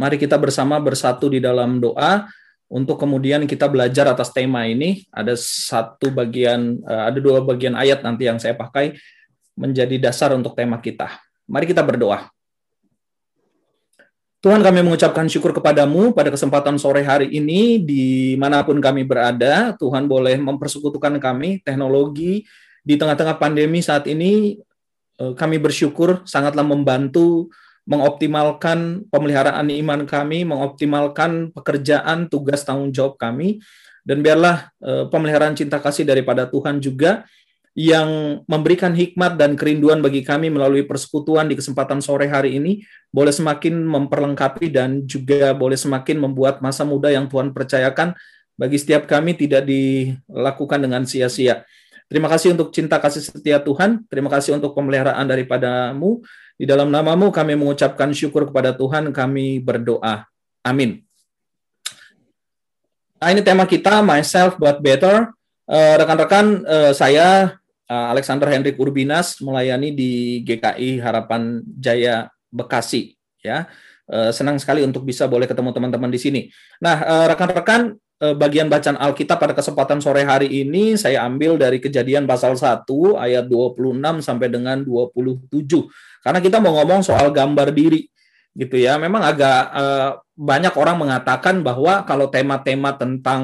Mari kita bersama bersatu di dalam doa untuk kemudian kita belajar atas tema ini. Ada satu bagian, eh, ada dua bagian ayat nanti yang saya pakai menjadi dasar untuk tema kita. Mari kita berdoa. Tuhan kami mengucapkan syukur kepadamu pada kesempatan sore hari ini di mana pun kami berada. Tuhan boleh mempersekutukan kami teknologi di tengah-tengah pandemi saat ini. Eh, kami bersyukur sangatlah membantu mengoptimalkan pemeliharaan iman kami, mengoptimalkan pekerjaan, tugas, tanggung jawab kami. Dan biarlah eh, pemeliharaan cinta kasih daripada Tuhan juga yang memberikan hikmat dan kerinduan bagi kami melalui persekutuan di kesempatan sore hari ini boleh semakin memperlengkapi dan juga boleh semakin membuat masa muda yang Tuhan percayakan bagi setiap kami tidak dilakukan dengan sia-sia. Terima kasih untuk cinta kasih setia Tuhan. Terima kasih untuk pemeliharaan daripadamu. Di dalam namamu kami mengucapkan syukur kepada Tuhan. Kami berdoa. Amin. Nah, ini tema kita, Myself But Better. Eh, rekan-rekan, uh, saya uh, Alexander Hendrik Urbinas melayani di GKI Harapan Jaya Bekasi ya. Senang sekali untuk bisa boleh ketemu teman-teman di sini. Nah, rekan-rekan bagian bacaan Alkitab pada kesempatan sore hari ini saya ambil dari Kejadian pasal 1 ayat 26 sampai dengan 27. Karena kita mau ngomong soal gambar diri gitu ya. Memang agak uh, banyak orang mengatakan bahwa kalau tema-tema tentang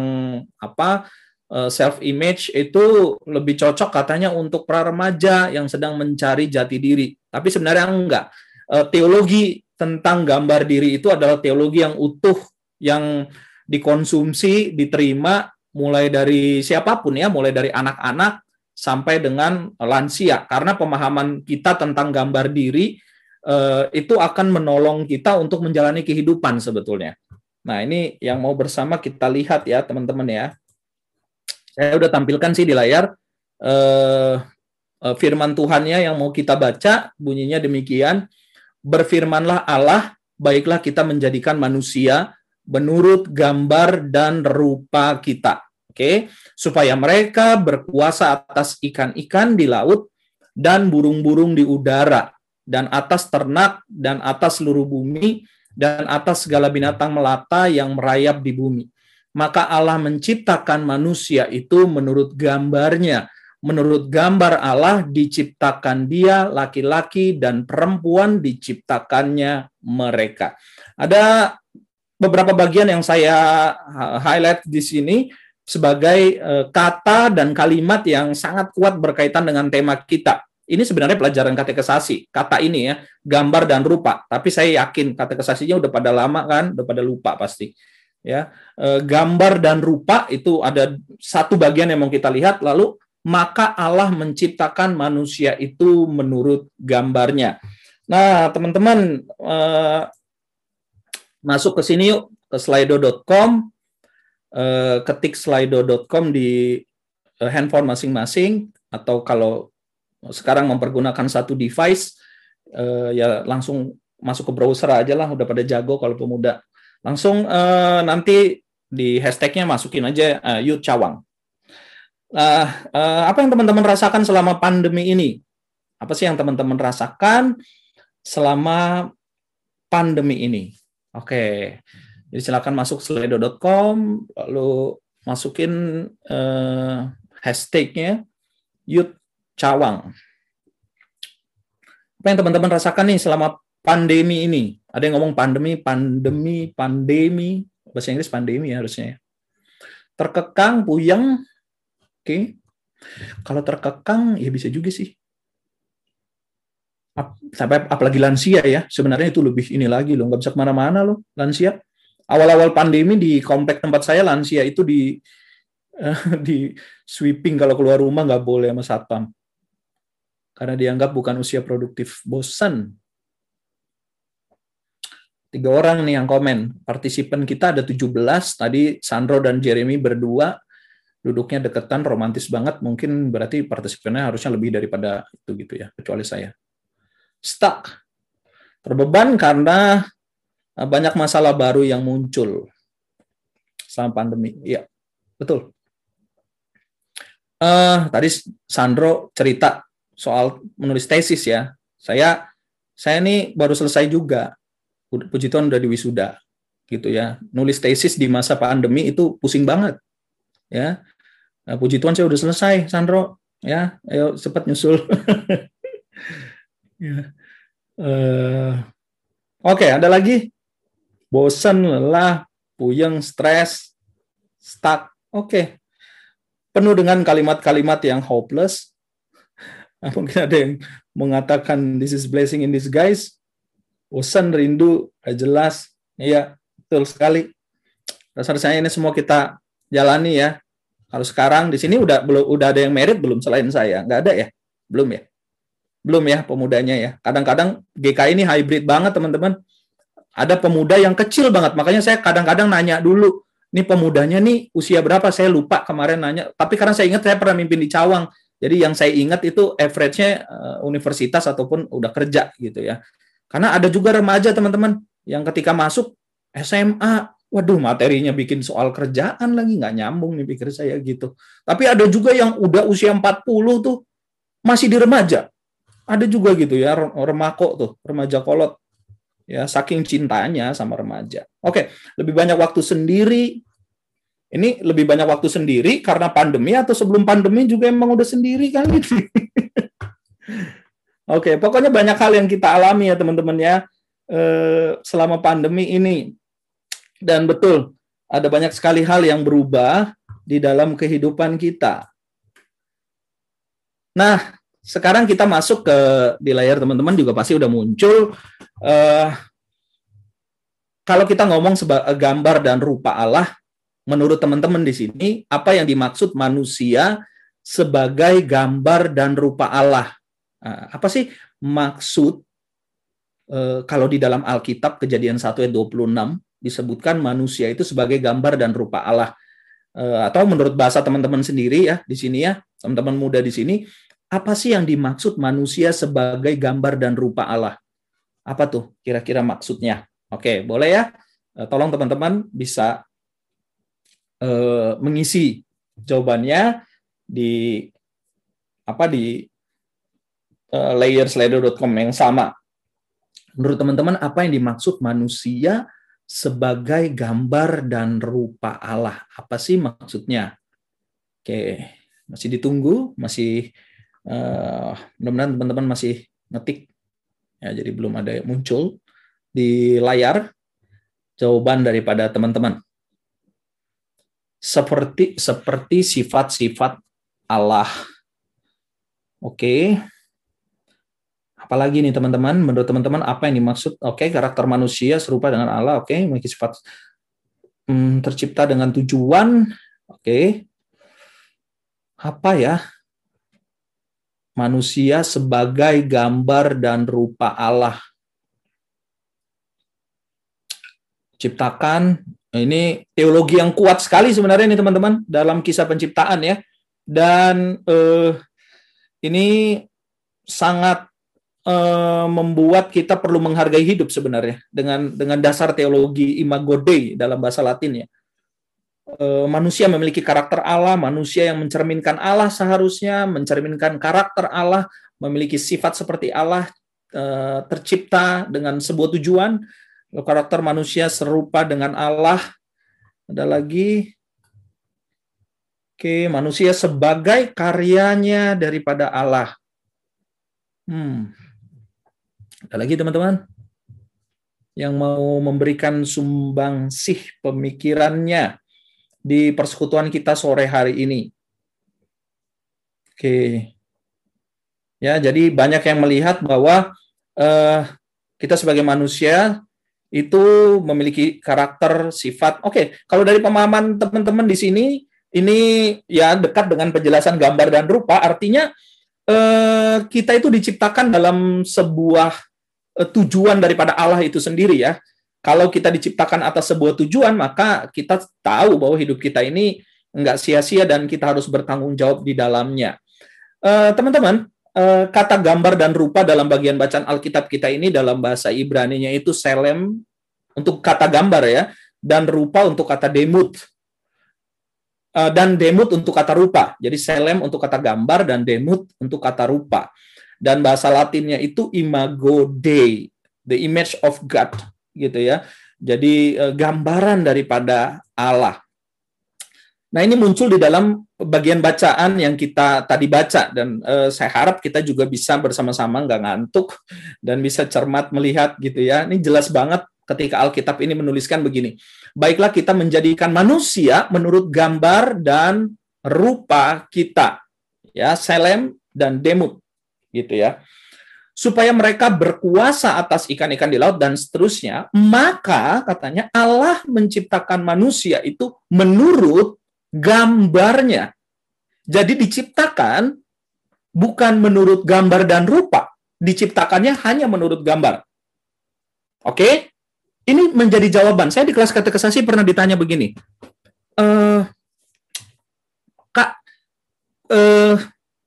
apa Eh, self image itu lebih cocok katanya untuk para remaja yang sedang mencari jati diri. Tapi sebenarnya enggak. Eh, teologi tentang gambar diri itu adalah teologi yang utuh yang dikonsumsi, diterima mulai dari siapa pun ya, mulai dari anak-anak sampai dengan lansia. Karena pemahaman kita tentang gambar diri eh, itu akan menolong kita untuk menjalani kehidupan sebetulnya. Nah, ini yang mau bersama kita lihat ya, teman-teman ya. Saya udah tampilkan sih di layar eh, eh, firman Tuhannya yang mau kita baca bunyinya demikian. Berfirmanlah Allah, baiklah kita menjadikan manusia menurut gambar dan rupa kita. Oke, supaya mereka berkuasa atas ikan-ikan di laut dan burung-burung di udara dan atas ternak dan atas seluruh bumi dan atas segala binatang melata yang merayap di bumi maka Allah menciptakan manusia itu menurut gambarnya. Menurut gambar Allah diciptakan dia laki-laki dan perempuan diciptakannya mereka. Ada beberapa bagian yang saya highlight di sini sebagai eh, kata dan kalimat yang sangat kuat berkaitan dengan tema kita. Ini sebenarnya pelajaran katekesasi, kata ini ya, gambar dan rupa. Tapi saya yakin katekesasinya udah pada lama kan, udah pada lupa pasti ya e, gambar dan rupa itu ada satu bagian yang mau kita lihat lalu maka Allah menciptakan manusia itu menurut gambarnya. Nah, teman-teman e, masuk ke sini yuk ke slido.com e, ketik slido.com di handphone masing-masing atau kalau sekarang mempergunakan satu device ya langsung masuk ke browser aja lah udah pada jago kalau pemuda Langsung nanti di hashtagnya masukin aja uh, Youth Cawang. Uh, apa yang teman-teman rasakan selama pandemi ini? Apa sih yang teman-teman rasakan selama pandemi ini? Oke, jadi silakan masuk slido.com, lalu masukin uh, hashtagnya Youth Cawang. Apa yang teman-teman rasakan nih selama pandemi ini? Ada yang ngomong pandemi, pandemi, pandemi. Bahasa Inggris pandemi ya harusnya. Terkekang, puyeng. Oke. Okay. Kalau terkekang, ya bisa juga sih. Sampai apalagi lansia ya. Sebenarnya itu lebih ini lagi loh. Nggak bisa ke mana-mana loh, lansia. Awal-awal pandemi di komplek tempat saya lansia itu di di sweeping kalau keluar rumah nggak boleh sama satpam karena dianggap bukan usia produktif bosan tiga orang nih yang komen. Partisipan kita ada 17, tadi Sandro dan Jeremy berdua duduknya deketan, romantis banget, mungkin berarti partisipannya harusnya lebih daripada itu gitu ya, kecuali saya. Stuck. Terbeban karena banyak masalah baru yang muncul selama pandemi. Iya, betul. Uh, tadi Sandro cerita soal menulis tesis ya. Saya saya ini baru selesai juga puji Tuhan udah di wisuda gitu ya. Nulis tesis di masa pandemi itu pusing banget. Ya. Nah, puji Tuhan saya udah selesai, Sandro. Ya, ayo cepat nyusul. ya. uh, Oke, okay, ada lagi? Bosan, lelah, puyeng, stres, stuck. Oke. Okay. Penuh dengan kalimat-kalimat yang hopeless. Mungkin ada yang mengatakan this is blessing in disguise. Bosan, rindu, gak jelas. Iya, betul sekali. Saya ini semua kita jalani ya. Harus sekarang di sini udah belum udah ada yang merit belum selain saya? Nggak ada ya? Belum ya? Belum ya pemudanya ya. Kadang-kadang GK ini hybrid banget teman-teman. Ada pemuda yang kecil banget. Makanya saya kadang-kadang nanya dulu, ini pemudanya nih usia berapa? Saya lupa kemarin nanya. Tapi karena saya ingat saya pernah mimpin di Cawang. Jadi yang saya ingat itu average-nya uh, universitas ataupun udah kerja gitu ya. Karena ada juga remaja teman-teman yang ketika masuk SMA, waduh materinya bikin soal kerjaan lagi nggak nyambung nih pikir saya gitu. Tapi ada juga yang udah usia 40 tuh masih di remaja. Ada juga gitu ya remako tuh, remaja kolot ya saking cintanya sama remaja. Oke, lebih banyak waktu sendiri. Ini lebih banyak waktu sendiri karena pandemi atau sebelum pandemi juga emang udah sendiri kan gitu. Oke, pokoknya banyak hal yang kita alami ya teman-teman ya eh, selama pandemi ini. Dan betul, ada banyak sekali hal yang berubah di dalam kehidupan kita. Nah, sekarang kita masuk ke di layar teman-teman juga pasti udah muncul uh, kalau kita ngomong sebagai gambar dan rupa Allah menurut teman-teman di sini apa yang dimaksud manusia sebagai gambar dan rupa Allah? Uh, apa sih maksud uh, kalau di dalam Alkitab kejadian 1 ayat 26 disebutkan manusia itu sebagai gambar dan rupa Allah? Uh, atau menurut bahasa teman-teman sendiri ya di sini ya teman-teman muda di sini apa sih yang dimaksud manusia sebagai gambar dan rupa Allah? Apa tuh kira-kira maksudnya? Oke, boleh ya? Eh, tolong teman-teman bisa uh, mengisi jawabannya di apa di uh, layerslider.com yang sama. Menurut teman-teman, apa yang dimaksud manusia sebagai gambar dan rupa Allah? Apa sih maksudnya? Oke, masih ditunggu, masih uh, mudah-mudahan teman-teman masih ngetik. Ya jadi belum ada yang muncul di layar jawaban daripada teman-teman. Seperti seperti sifat-sifat Allah. Oke. Okay. apalagi nih teman-teman? Menurut teman-teman apa yang dimaksud? Oke okay, karakter manusia serupa dengan Allah. Oke okay, memiliki sifat hmm, tercipta dengan tujuan. Oke. Okay. apa ya manusia sebagai gambar dan rupa Allah. Ciptakan ini teologi yang kuat sekali sebenarnya ini teman-teman dalam kisah penciptaan ya. Dan eh, ini sangat eh, membuat kita perlu menghargai hidup sebenarnya dengan dengan dasar teologi imago Dei dalam bahasa Latin ya. Eh, manusia memiliki karakter Allah, manusia yang mencerminkan Allah seharusnya mencerminkan karakter Allah, memiliki sifat seperti Allah, eh, tercipta dengan sebuah tujuan. Karakter manusia serupa dengan Allah. Ada lagi, oke, manusia sebagai karyanya daripada Allah. Hmm. Ada lagi teman-teman yang mau memberikan sumbang sih pemikirannya di persekutuan kita sore hari ini. Oke. Ya, jadi banyak yang melihat bahwa uh, kita sebagai manusia itu memiliki karakter sifat. Oke, kalau dari pemahaman teman-teman di sini ini ya dekat dengan penjelasan gambar dan rupa, artinya uh, kita itu diciptakan dalam sebuah uh, tujuan daripada Allah itu sendiri ya. Kalau kita diciptakan atas sebuah tujuan, maka kita tahu bahwa hidup kita ini nggak sia-sia dan kita harus bertanggung jawab di dalamnya. Eh, teman-teman, uh, kata gambar dan rupa dalam bagian bacaan Alkitab kita ini dalam bahasa Ibrani-nya itu selem untuk kata gambar ya, dan rupa untuk kata demut. Uh, dan demut untuk kata rupa. Jadi selem untuk kata gambar dan demut untuk kata rupa. Dan bahasa Latinnya itu imago Dei, the image of God gitu ya. Jadi uh, gambaran daripada Allah. Nah, ini muncul di dalam bagian bacaan yang kita tadi baca dan uh, saya harap kita juga bisa bersama-sama nggak ngantuk dan bisa cermat melihat gitu ya. Ini jelas banget ketika Alkitab ini menuliskan begini. Baiklah kita menjadikan manusia menurut gambar dan rupa kita. Ya, Selem dan Demut gitu ya. Supaya mereka berkuasa atas ikan-ikan di laut dan seterusnya, maka katanya Allah menciptakan manusia itu menurut gambarnya. Jadi diciptakan bukan menurut gambar dan rupa, diciptakannya hanya menurut gambar. Oke? Ini menjadi jawaban. Saya di kelas katekesasi pernah ditanya begini. Uh, Kak, uh,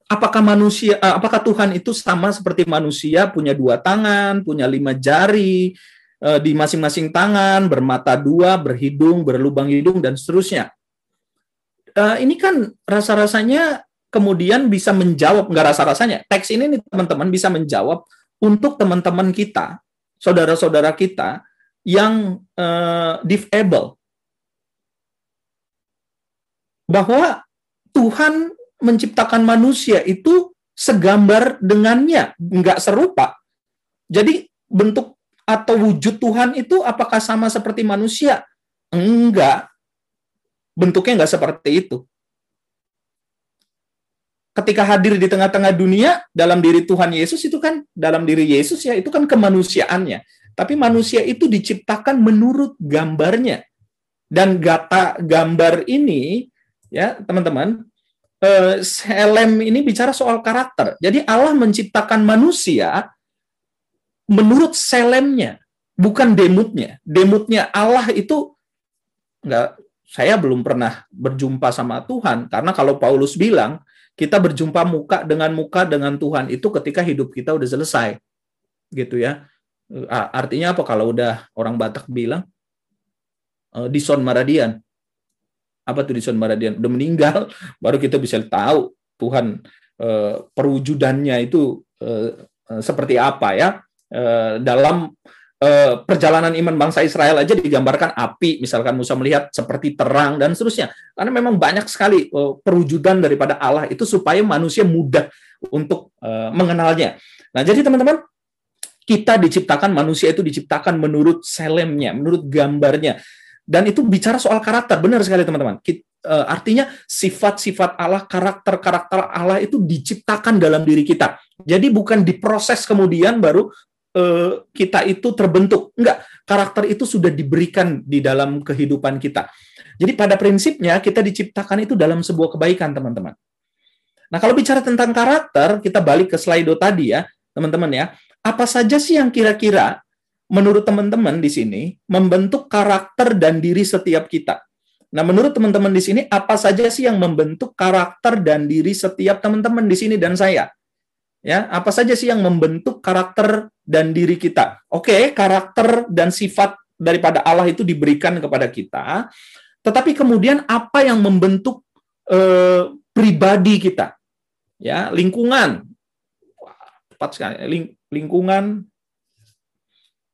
apakah manusia, uh, apakah Tuhan itu sama seperti manusia, punya dua tangan, punya lima jari, uh, di masing-masing tangan, bermata dua, berhidung, berlubang hidung, dan seterusnya. Uh, ini kan rasa-rasanya kemudian bisa menjawab, nggak rasa-rasanya, teks ini nih teman-teman bisa menjawab untuk teman-teman kita, saudara-saudara kita, yang uh, disable. Bahwa Tuhan menciptakan manusia itu segambar dengannya, nggak serupa. Jadi bentuk atau wujud Tuhan itu apakah sama seperti manusia? Enggak. Bentuknya nggak seperti itu. Ketika hadir di tengah-tengah dunia, dalam diri Tuhan Yesus itu kan, dalam diri Yesus ya, itu kan kemanusiaannya tapi manusia itu diciptakan menurut gambarnya. Dan gata gambar ini, ya teman-teman, eh, ini bicara soal karakter. Jadi Allah menciptakan manusia menurut Selemnya, bukan demutnya. Demutnya Allah itu enggak saya belum pernah berjumpa sama Tuhan karena kalau Paulus bilang kita berjumpa muka dengan muka dengan Tuhan itu ketika hidup kita udah selesai gitu ya Artinya apa kalau udah orang Batak bilang uh, Dison Maradian? Apa tuh Dison Maradian? Udah meninggal, baru kita bisa tahu Tuhan uh, perwujudannya itu uh, seperti apa ya. Uh, dalam uh, perjalanan iman bangsa Israel aja digambarkan api, misalkan Musa melihat seperti terang dan seterusnya. Karena memang banyak sekali uh, perwujudan daripada Allah itu supaya manusia mudah untuk uh, mengenalnya. Nah, jadi teman-teman, kita diciptakan, manusia itu diciptakan menurut selemnya, menurut gambarnya. Dan itu bicara soal karakter, benar sekali teman-teman. Eh, artinya sifat-sifat Allah, karakter-karakter Allah itu diciptakan dalam diri kita. Jadi bukan diproses kemudian baru uh, kita itu terbentuk. Enggak, karakter itu sudah diberikan di dalam kehidupan kita. Jadi pada prinsipnya kita diciptakan itu dalam sebuah kebaikan, teman-teman. Nah, kalau bicara tentang karakter, kita balik ke slide tadi ya, teman-teman ya apa saja sih yang kira-kira menurut teman-teman di sini membentuk karakter dan diri setiap kita? Nah, menurut teman-teman di sini apa saja sih yang membentuk karakter dan diri setiap teman-teman di sini dan saya? Ya, apa saja sih yang membentuk karakter dan diri kita? Oke, karakter dan sifat daripada Allah itu diberikan kepada kita, tetapi kemudian apa yang membentuk eh, pribadi kita? Ya, lingkungan. tepat sekali. Ling lingkungan,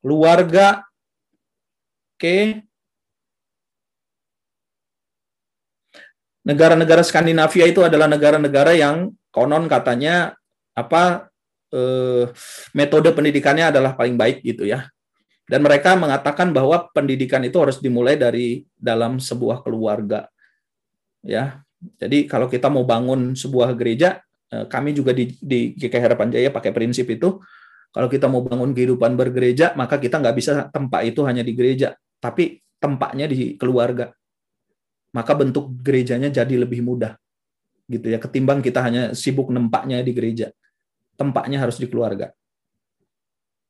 keluarga, oke. Negara-negara Skandinavia itu adalah negara-negara yang konon katanya apa eh, metode pendidikannya adalah paling baik gitu ya. Dan mereka mengatakan bahwa pendidikan itu harus dimulai dari dalam sebuah keluarga. Ya. Jadi kalau kita mau bangun sebuah gereja, eh, kami juga di, di GKI Harapan Jaya pakai prinsip itu kalau kita mau bangun kehidupan bergereja, maka kita nggak bisa tempat itu hanya di gereja, tapi tempatnya di keluarga. Maka bentuk gerejanya jadi lebih mudah, gitu ya. Ketimbang kita hanya sibuk nempaknya di gereja, tempatnya harus di keluarga.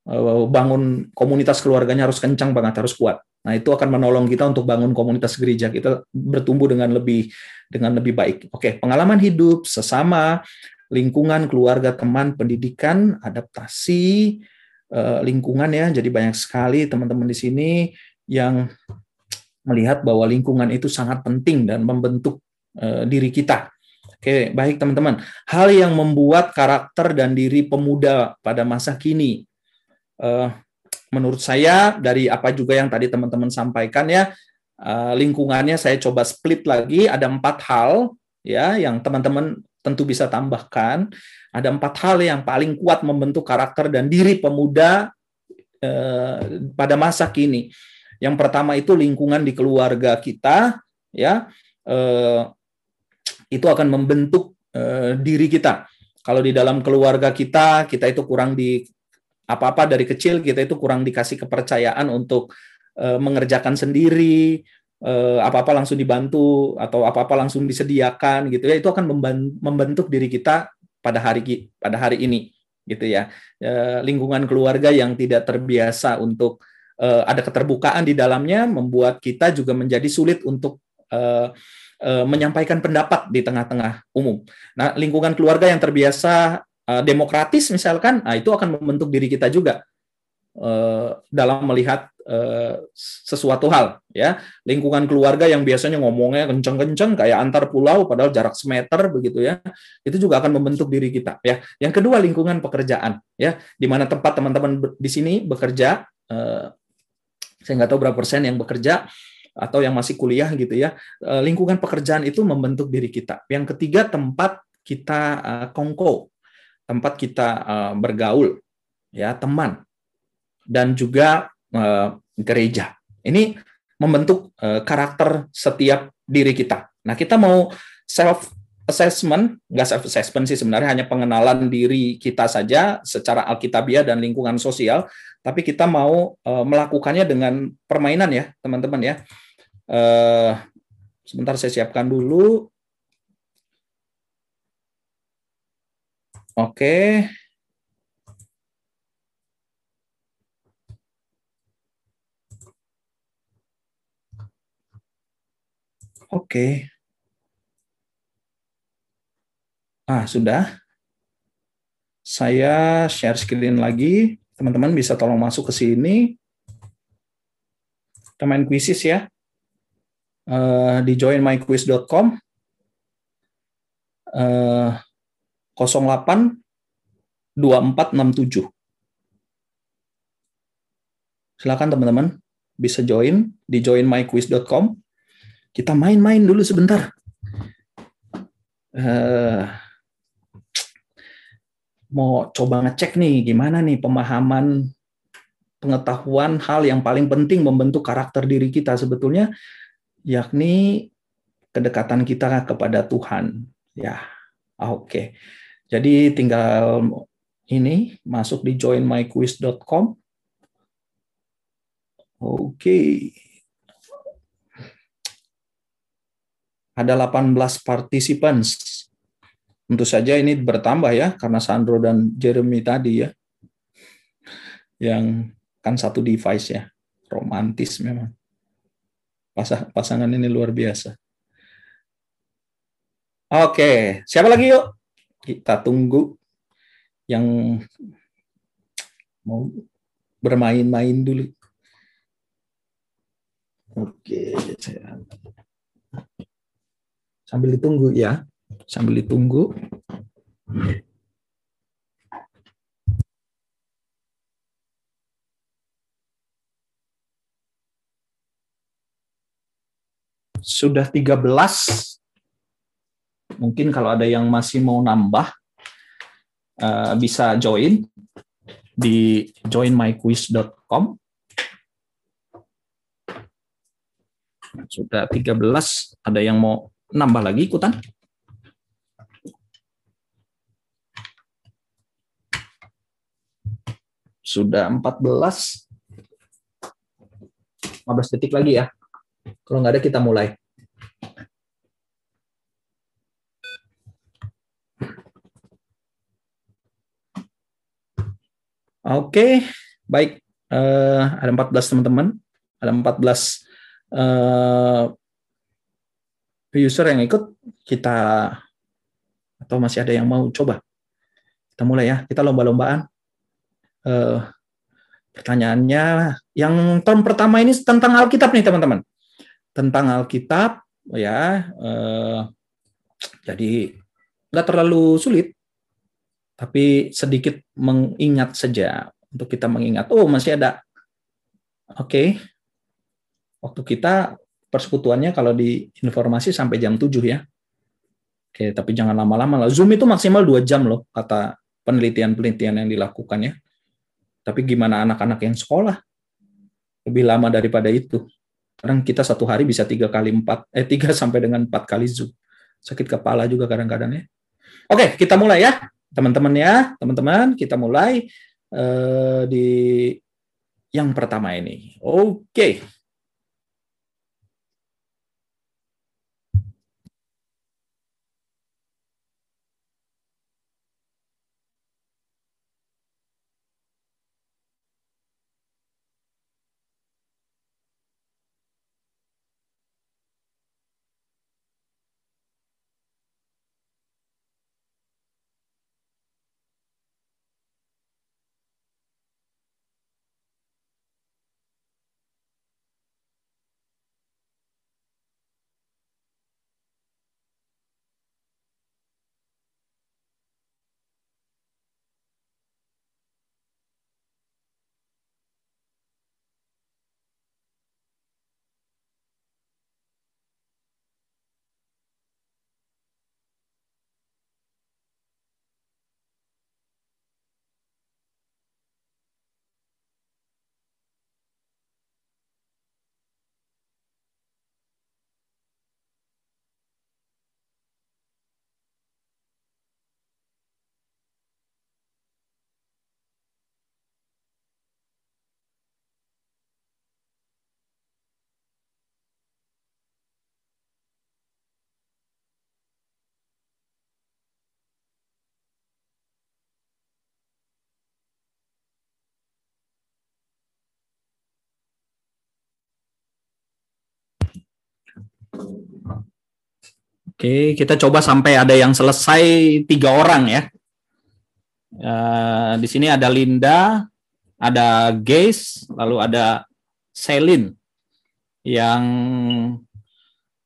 Eh, bangun komunitas keluarganya harus kencang banget, harus kuat. Nah, itu akan menolong kita untuk bangun komunitas gereja kita bertumbuh dengan lebih dengan lebih baik. Oke, pengalaman hidup sesama, lingkungan, keluarga, teman, pendidikan, adaptasi, eh, lingkungan ya. Jadi banyak sekali teman-teman di sini yang melihat bahwa lingkungan itu sangat penting dan membentuk eh, diri kita. Oke, baik teman-teman. Hal yang membuat karakter dan diri pemuda pada masa kini. Uh, menurut saya dari apa juga yang tadi teman-teman sampaikan ya lingkungannya saya coba split lagi ada empat hal ya yang teman-teman tentu bisa tambahkan ada empat hal yang paling kuat membentuk karakter dan diri pemuda uh, pada masa kini. Yang pertama itu lingkungan di keluarga kita ya uh, itu akan membentuk uh, diri kita. Kalau di dalam keluarga kita kita itu kurang di apa-apa dari kecil kita itu kurang dikasih kepercayaan untuk uh, mengerjakan sendiri uh, apa-apa langsung dibantu atau apa-apa langsung disediakan gitu ya itu akan membentuk diri kita pada hari pada hari ini gitu ya uh, lingkungan keluarga yang tidak terbiasa untuk uh, ada keterbukaan di dalamnya membuat kita juga menjadi sulit untuk menyampaikan pendapat di tengah-tengah umum. Nah, lingkungan keluarga yang terbiasa demokratis misalkan, nah itu akan membentuk diri kita juga dalam melihat sesuatu hal ya. Lingkungan keluarga yang biasanya ngomongnya kenceng-kenceng kayak antar pulau padahal jarak semeter begitu ya. Itu juga akan membentuk diri kita ya. Yang kedua lingkungan pekerjaan ya. Di mana tempat teman-teman di sini bekerja uh, saya nggak tahu berapa persen yang bekerja atau yang masih kuliah gitu ya. Lingkungan pekerjaan itu membentuk diri kita. Yang ketiga tempat kita uh, kongko tempat kita uh, bergaul, ya teman, dan juga gereja. Ini membentuk uh, karakter setiap diri kita. Nah, kita mau self assessment, nggak self assessment sih sebenarnya hanya pengenalan diri kita saja secara alkitabiah dan lingkungan sosial, tapi kita mau uh, melakukannya dengan permainan ya, teman-teman ya. Uh, sebentar saya siapkan dulu Oke. Oke. Ah, sudah. Saya share screen lagi. Teman-teman bisa tolong masuk ke sini. Kita main quizzes ya. Uh, di joinmyquiz.com. Uh, 08 2467. Silakan teman-teman bisa join di joinmyquiz.com. Kita main-main dulu sebentar. Uh, mau coba ngecek nih gimana nih pemahaman pengetahuan hal yang paling penting membentuk karakter diri kita sebetulnya yakni kedekatan kita kepada Tuhan. Ya, oke. Okay. Jadi tinggal ini masuk di joinmyquiz.com. Oke. Ada 18 participants. Tentu saja ini bertambah ya karena Sandro dan Jeremy tadi ya. Yang kan satu device ya. Romantis memang. Pasangan ini luar biasa. Oke, siapa lagi yuk? kita tunggu yang mau bermain-main dulu. Oke, saya sambil ditunggu ya, sambil ditunggu. Sudah 13 Mungkin kalau ada yang masih mau nambah, uh, bisa join di joinmyquiz.com. Sudah 13, ada yang mau nambah lagi ikutan? Sudah 14. 15 detik lagi ya. Kalau nggak ada kita mulai. Oke, baik. Uh, ada 14 teman-teman. Ada 14 uh, user yang ikut. Kita atau masih ada yang mau coba? Kita mulai ya. Kita lomba-lombaan. Uh, pertanyaannya yang tahun pertama ini tentang Alkitab nih teman-teman. Tentang Alkitab ya. Uh, jadi nggak terlalu sulit tapi sedikit mengingat saja untuk kita mengingat oh masih ada Oke. Okay. Waktu kita persekutuannya kalau di informasi sampai jam 7 ya. Oke, tapi jangan lama-lama lah. Zoom itu maksimal 2 jam loh, kata penelitian-penelitian yang dilakukan ya. Tapi gimana anak-anak yang sekolah? Lebih lama daripada itu. Kadang kita satu hari bisa tiga kali empat, eh tiga sampai dengan empat kali zoom. Sakit kepala juga kadang-kadang ya. Oke, kita mulai ya, teman-teman ya, teman-teman. Kita mulai uh, di yang pertama ini. Oke. Oke, kita coba sampai ada yang selesai tiga orang ya. Uh, di sini ada Linda, ada Gaze, lalu ada Selin yang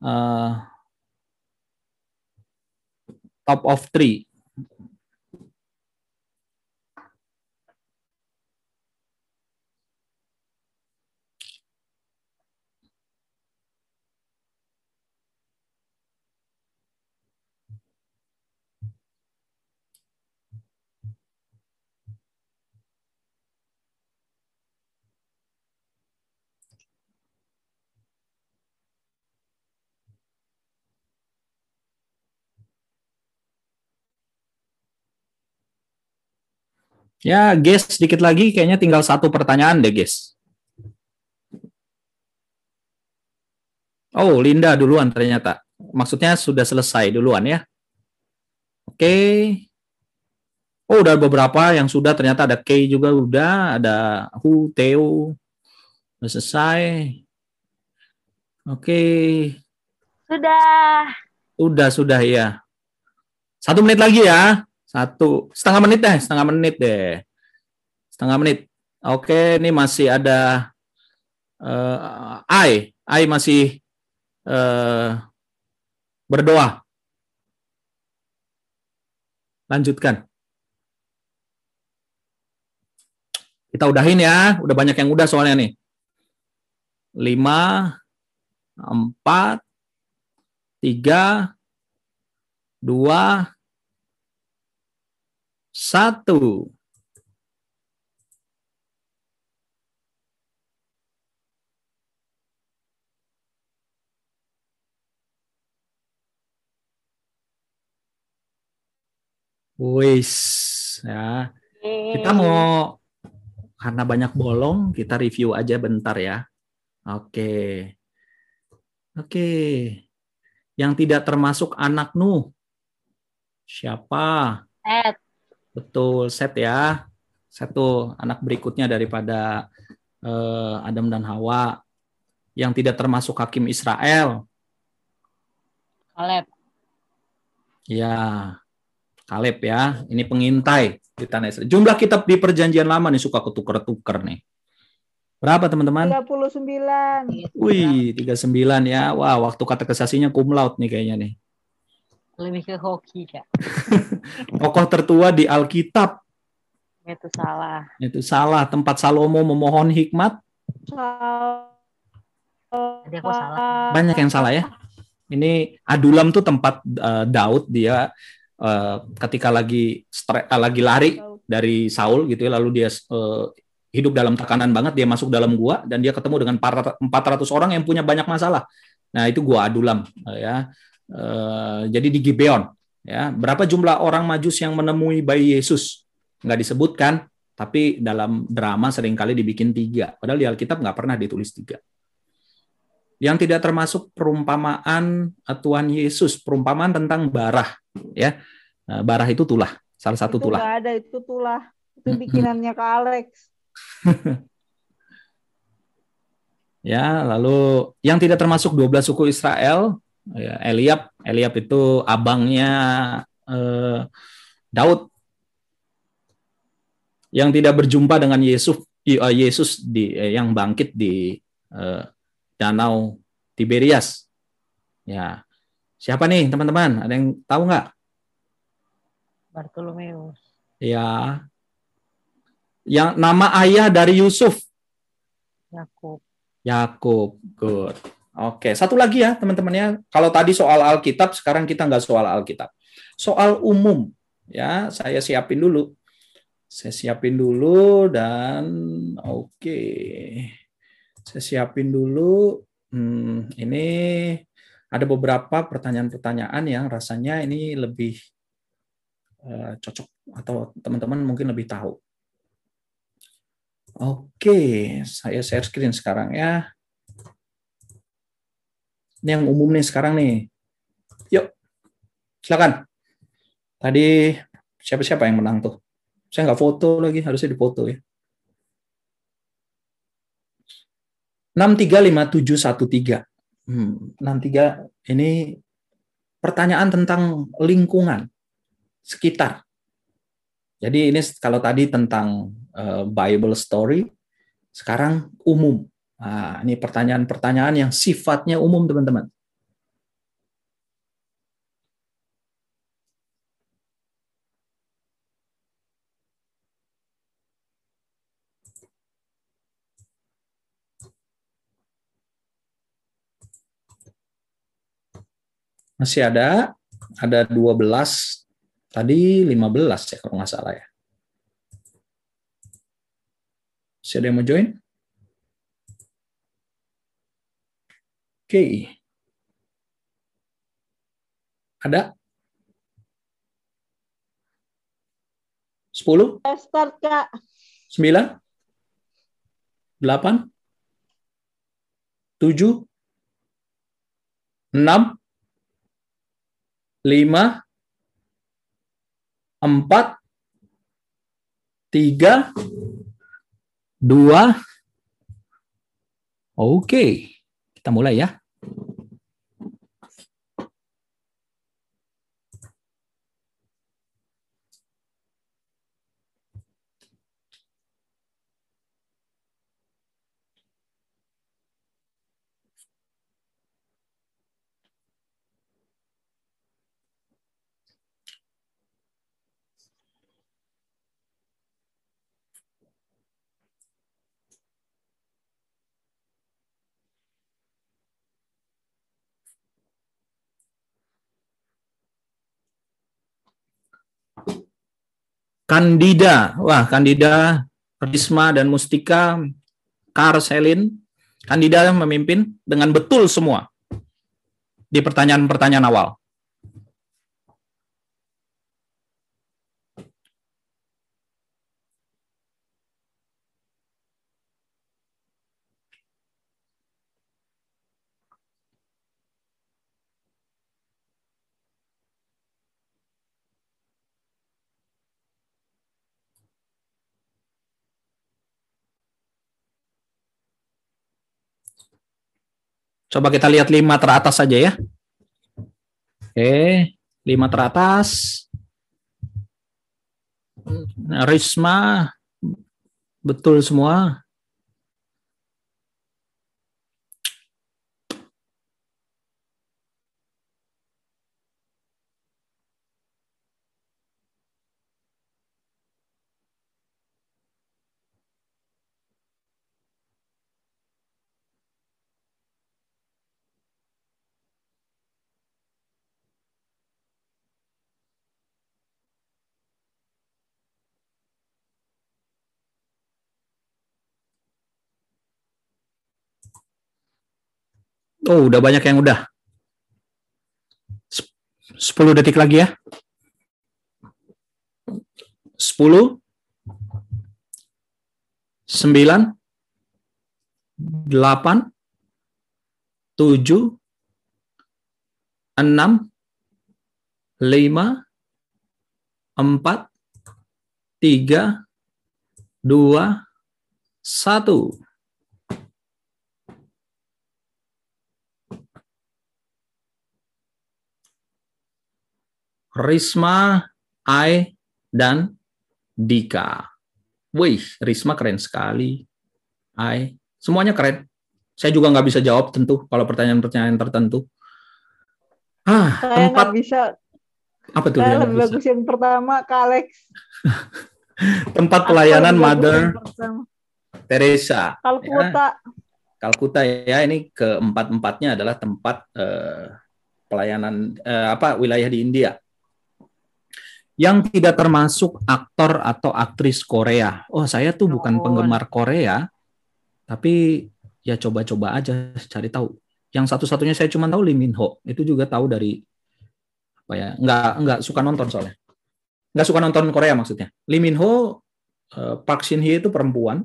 uh, top of three. Ya, guys, sedikit lagi kayaknya tinggal satu pertanyaan deh, guys. Oh, Linda duluan ternyata. Maksudnya sudah selesai duluan ya. Oke. Oh, udah beberapa yang sudah ternyata ada K juga udah, ada Hu, Theo. Sudah selesai. Oke. Sudah. Sudah, sudah ya. Satu menit lagi ya. Satu setengah menit deh, setengah menit deh. Setengah menit. Oke, ini masih ada uh, Ai. Ai masih uh, berdoa. Lanjutkan. Kita udahin ya. Udah banyak yang udah soalnya nih. Lima, empat, tiga, dua, satu. Wis, ya. Kita mau karena banyak bolong, kita review aja bentar ya. Oke. Oke. Yang tidak termasuk anak Nuh. Siapa? Ed. Betul, set ya. Satu anak berikutnya daripada uh, Adam dan Hawa yang tidak termasuk hakim Israel. Kaleb. Ya, Kaleb ya. Ini pengintai di tanah Israel. Jumlah kitab di perjanjian lama nih suka ketuker-tuker nih. Berapa teman-teman? 39. Wih, 39 ya. Wah, waktu kata kesasinya cum laude nih kayaknya nih lebih ke hoki kak tokoh tertua di Alkitab itu salah itu salah tempat Salomo memohon hikmat salah. Banyak yang salah ya. Ini Adulam tuh tempat uh, Daud dia uh, ketika lagi stre- uh, lagi lari dari Saul gitu ya lalu dia uh, hidup dalam tekanan banget dia masuk dalam gua dan dia ketemu dengan 400 orang yang punya banyak masalah. Nah, itu gua Adulam uh, ya. Uh, jadi di Gibeon ya. Berapa jumlah orang Majus yang menemui bayi Yesus? Nggak disebutkan, tapi dalam drama sering kali dibikin tiga. Padahal di Alkitab nggak pernah ditulis tiga yang tidak termasuk perumpamaan Tuhan Yesus, perumpamaan tentang barah, ya. Nah, barah itu tulah, salah satu itu tulah. nggak ada itu tulah. Itu bikinannya Kak Alex. ya, lalu yang tidak termasuk 12 suku Israel, ya, Eliab, Eliab itu abangnya eh, Daud. Yang tidak berjumpa dengan Yesus, Yesus di eh, yang bangkit di eh, Danau Tiberias. Ya, siapa nih teman-teman? Ada yang tahu nggak? Bartolomeus. Ya, yang nama ayah dari Yusuf. Yakub. Yakub, good. Oke, satu lagi ya teman-teman ya. Kalau tadi soal Alkitab, sekarang kita nggak soal Alkitab. Soal umum, ya saya siapin dulu. Saya siapin dulu dan oke. Saya siapin dulu. Hmm, ini ada beberapa pertanyaan-pertanyaan yang rasanya ini lebih uh, cocok atau teman-teman mungkin lebih tahu. Oke, saya share screen sekarang ya. Ini yang umum nih sekarang nih. Yuk, silakan. Tadi siapa-siapa yang menang tuh? Saya nggak foto lagi, harusnya difoto ya. 635713. Hmm, 63 ini pertanyaan tentang lingkungan sekitar. Jadi ini kalau tadi tentang uh, Bible story, sekarang umum. Nah, ini pertanyaan-pertanyaan yang sifatnya umum, teman-teman. Masih ada, ada 12, tadi 15 ya kalau nggak salah ya. Masih ada yang mau join? Oke. Okay. Ada? 10? Start, Kak. 9? 8? 7? 6? lima, empat, tiga, dua. Oke, kita mulai ya. Kandida, wah Kandida, Risma dan Mustika, Kar Selin, Kandida memimpin dengan betul semua di pertanyaan-pertanyaan awal. Coba kita lihat lima teratas saja ya. Oke, lima teratas. Risma, betul semua. Oh, udah banyak yang udah. Sep- 10 detik lagi ya. 10 9 8 7 6 5 4 3 2 1 Risma, Ai, dan Dika. Wih, Risma keren sekali. Ai, semuanya keren. Saya juga nggak bisa jawab tentu kalau pertanyaan-pertanyaan tertentu. Ah, Saya tempat bisa. apa tuh Saya yang lebih bisa? bagus yang pertama, Kak Alex. Tempat pelayanan Mother. Teresa. Kalkuta. Kalkuta ya ini keempat-empatnya adalah tempat eh, pelayanan eh, apa wilayah di India yang tidak termasuk aktor atau aktris Korea. Oh, saya tuh bukan Oh. penggemar Korea, tapi ya coba-coba aja cari tahu. Yang satu-satunya saya cuma tahu Lee Min Ho. Itu juga tahu dari apa ya? Nggak nggak suka nonton soalnya. Nggak suka nonton Korea maksudnya. Lee Min Ho, eh, Park Shin Hye itu perempuan.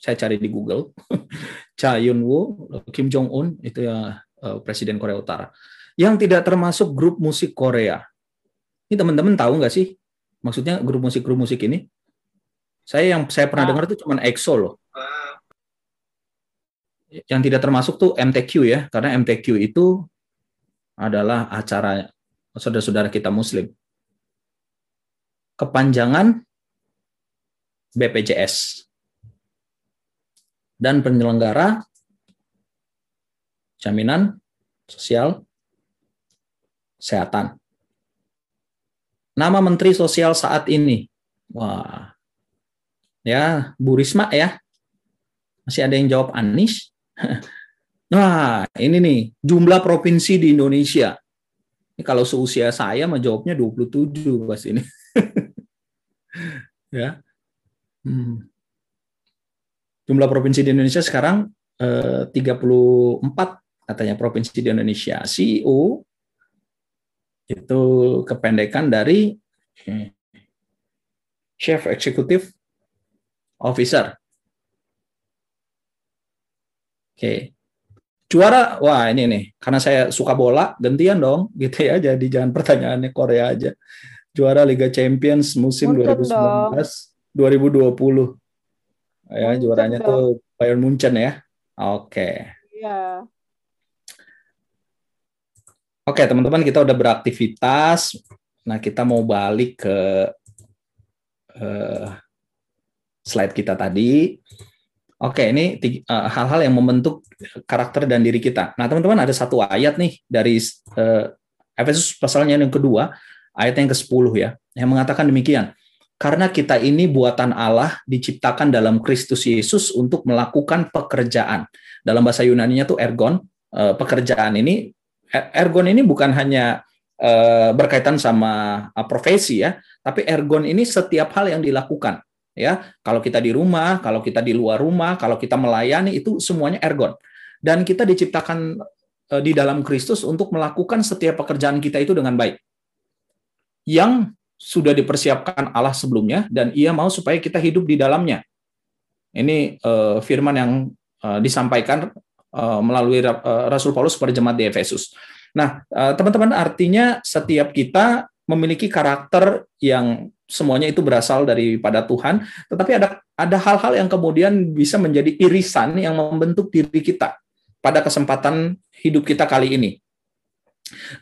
Saya cari di Google. Cha Yun Woo, Kim Jong Un itu ya eh, presiden Korea Utara. Yang tidak termasuk grup musik Korea. Ini teman-teman tahu nggak sih? Maksudnya grup musik grup musik ini? Saya yang saya pernah Ah. dengar itu cuma EXO loh. Yang tidak termasuk tuh MTQ ya, karena MTQ itu adalah acara saudara-saudara kita Muslim. Kepanjangan BPJS dan penyelenggara jaminan sosial kesehatan. Nama Menteri Sosial saat ini, wah, ya Bu Risma ya, masih ada yang jawab Anies. Nah, ini nih jumlah provinsi di Indonesia. Ini kalau seusia saya mah jawabnya 27 pas ini. ya. Hmm. Jumlah provinsi di Indonesia sekarang eh, 34 katanya provinsi di Indonesia. CEO itu kependekan dari eh, Chief Executive Officer. Oke. Juara, wah ini nih, karena saya suka bola, gantian dong, gitu ya. Jadi jangan pertanyaannya Korea aja. Juara Liga Champions musim Munchen 2019 2020. Ya, Munchen juaranya dong. tuh Bayern Munchen ya. Oke. Iya. Oke, teman-teman, kita udah beraktivitas. Nah, kita mau balik ke eh, slide kita tadi. Oke, ini eh, hal-hal yang membentuk karakter dan diri kita. Nah, teman-teman, ada satu ayat nih dari eh, Efesus pasalnya yang kedua, ayat yang ke-10 ya, yang mengatakan demikian. Karena kita ini buatan Allah diciptakan dalam Kristus Yesus untuk melakukan pekerjaan. Dalam bahasa Yunani-nya tuh ergon, pekerjaan ini ergon ini bukan hanya eh, berkaitan sama eh, profesi ya, tapi ergon ini setiap hal yang dilakukan ya. Kalau kita di rumah, kalau kita di luar rumah, kalau kita melayani itu semuanya ergon. Dan kita diciptakan eh, di dalam Kristus untuk melakukan setiap pekerjaan kita itu dengan baik. Yang sudah dipersiapkan Allah sebelumnya dan ia mau supaya kita hidup di dalamnya. Ini firman yang disampaikan melalui Ra- eh, Rasul Paulus kepada jemaat di Efesus. Nah, eh, teman-teman, artinya setiap kita memiliki karakter yang semuanya itu berasal daripada Tuhan, tetapi ada ada hal-hal yang kemudian bisa menjadi irisan yang membentuk diri kita pada kesempatan hidup kita kali ini.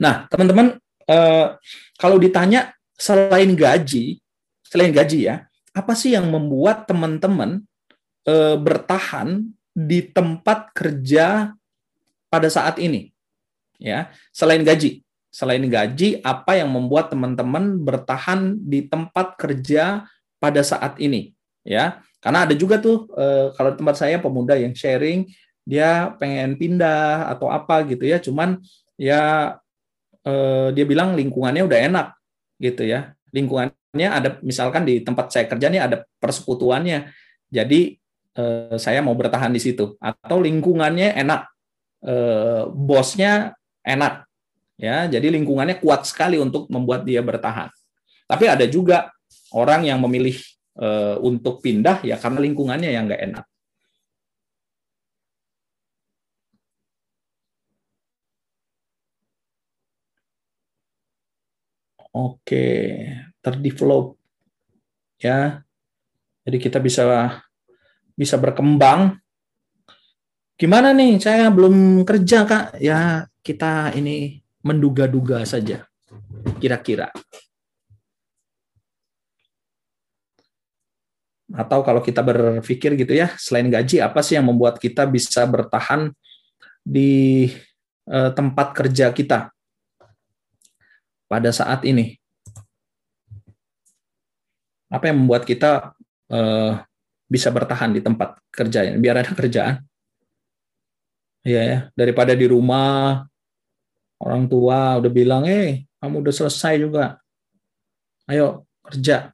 Nah, teman-teman, eh, kalau ditanya selain gaji, selain gaji ya, apa sih yang membuat teman-teman eh, bertahan di tempat kerja pada saat ini? Ya, selain gaji, selain gaji, apa yang membuat teman-teman bertahan di tempat kerja pada saat ini? Ya, karena ada juga tuh eh, kalau tempat saya pemuda yang sharing dia pengen pindah atau apa gitu ya, cuman ya eh, dia bilang lingkungannya udah enak gitu ya, lingkungannya ada misalkan di tempat saya kerja nih ada persekutuannya, jadi eh, saya mau bertahan di situ atau lingkungannya enak eh, bosnya enak, ya. Jadi lingkungannya kuat sekali untuk membuat dia bertahan. Tapi ada juga orang yang memilih eh, untuk pindah ya karena lingkungannya yang nggak enak. Oke, terdevelop ya. Jadi kita bisa bisa berkembang. Gimana nih? Saya belum kerja, Kak. Ya, kita ini menduga-duga saja. Kira-kira. Atau kalau kita berpikir gitu ya, selain gaji, apa sih yang membuat kita bisa bertahan di eh, tempat kerja kita? pada saat ini? Apa yang membuat kita uh, bisa bertahan di tempat kerja biar ada kerjaan? Iya ya, daripada di rumah orang tua udah bilang, "Eh, kamu udah selesai juga. Ayo kerja,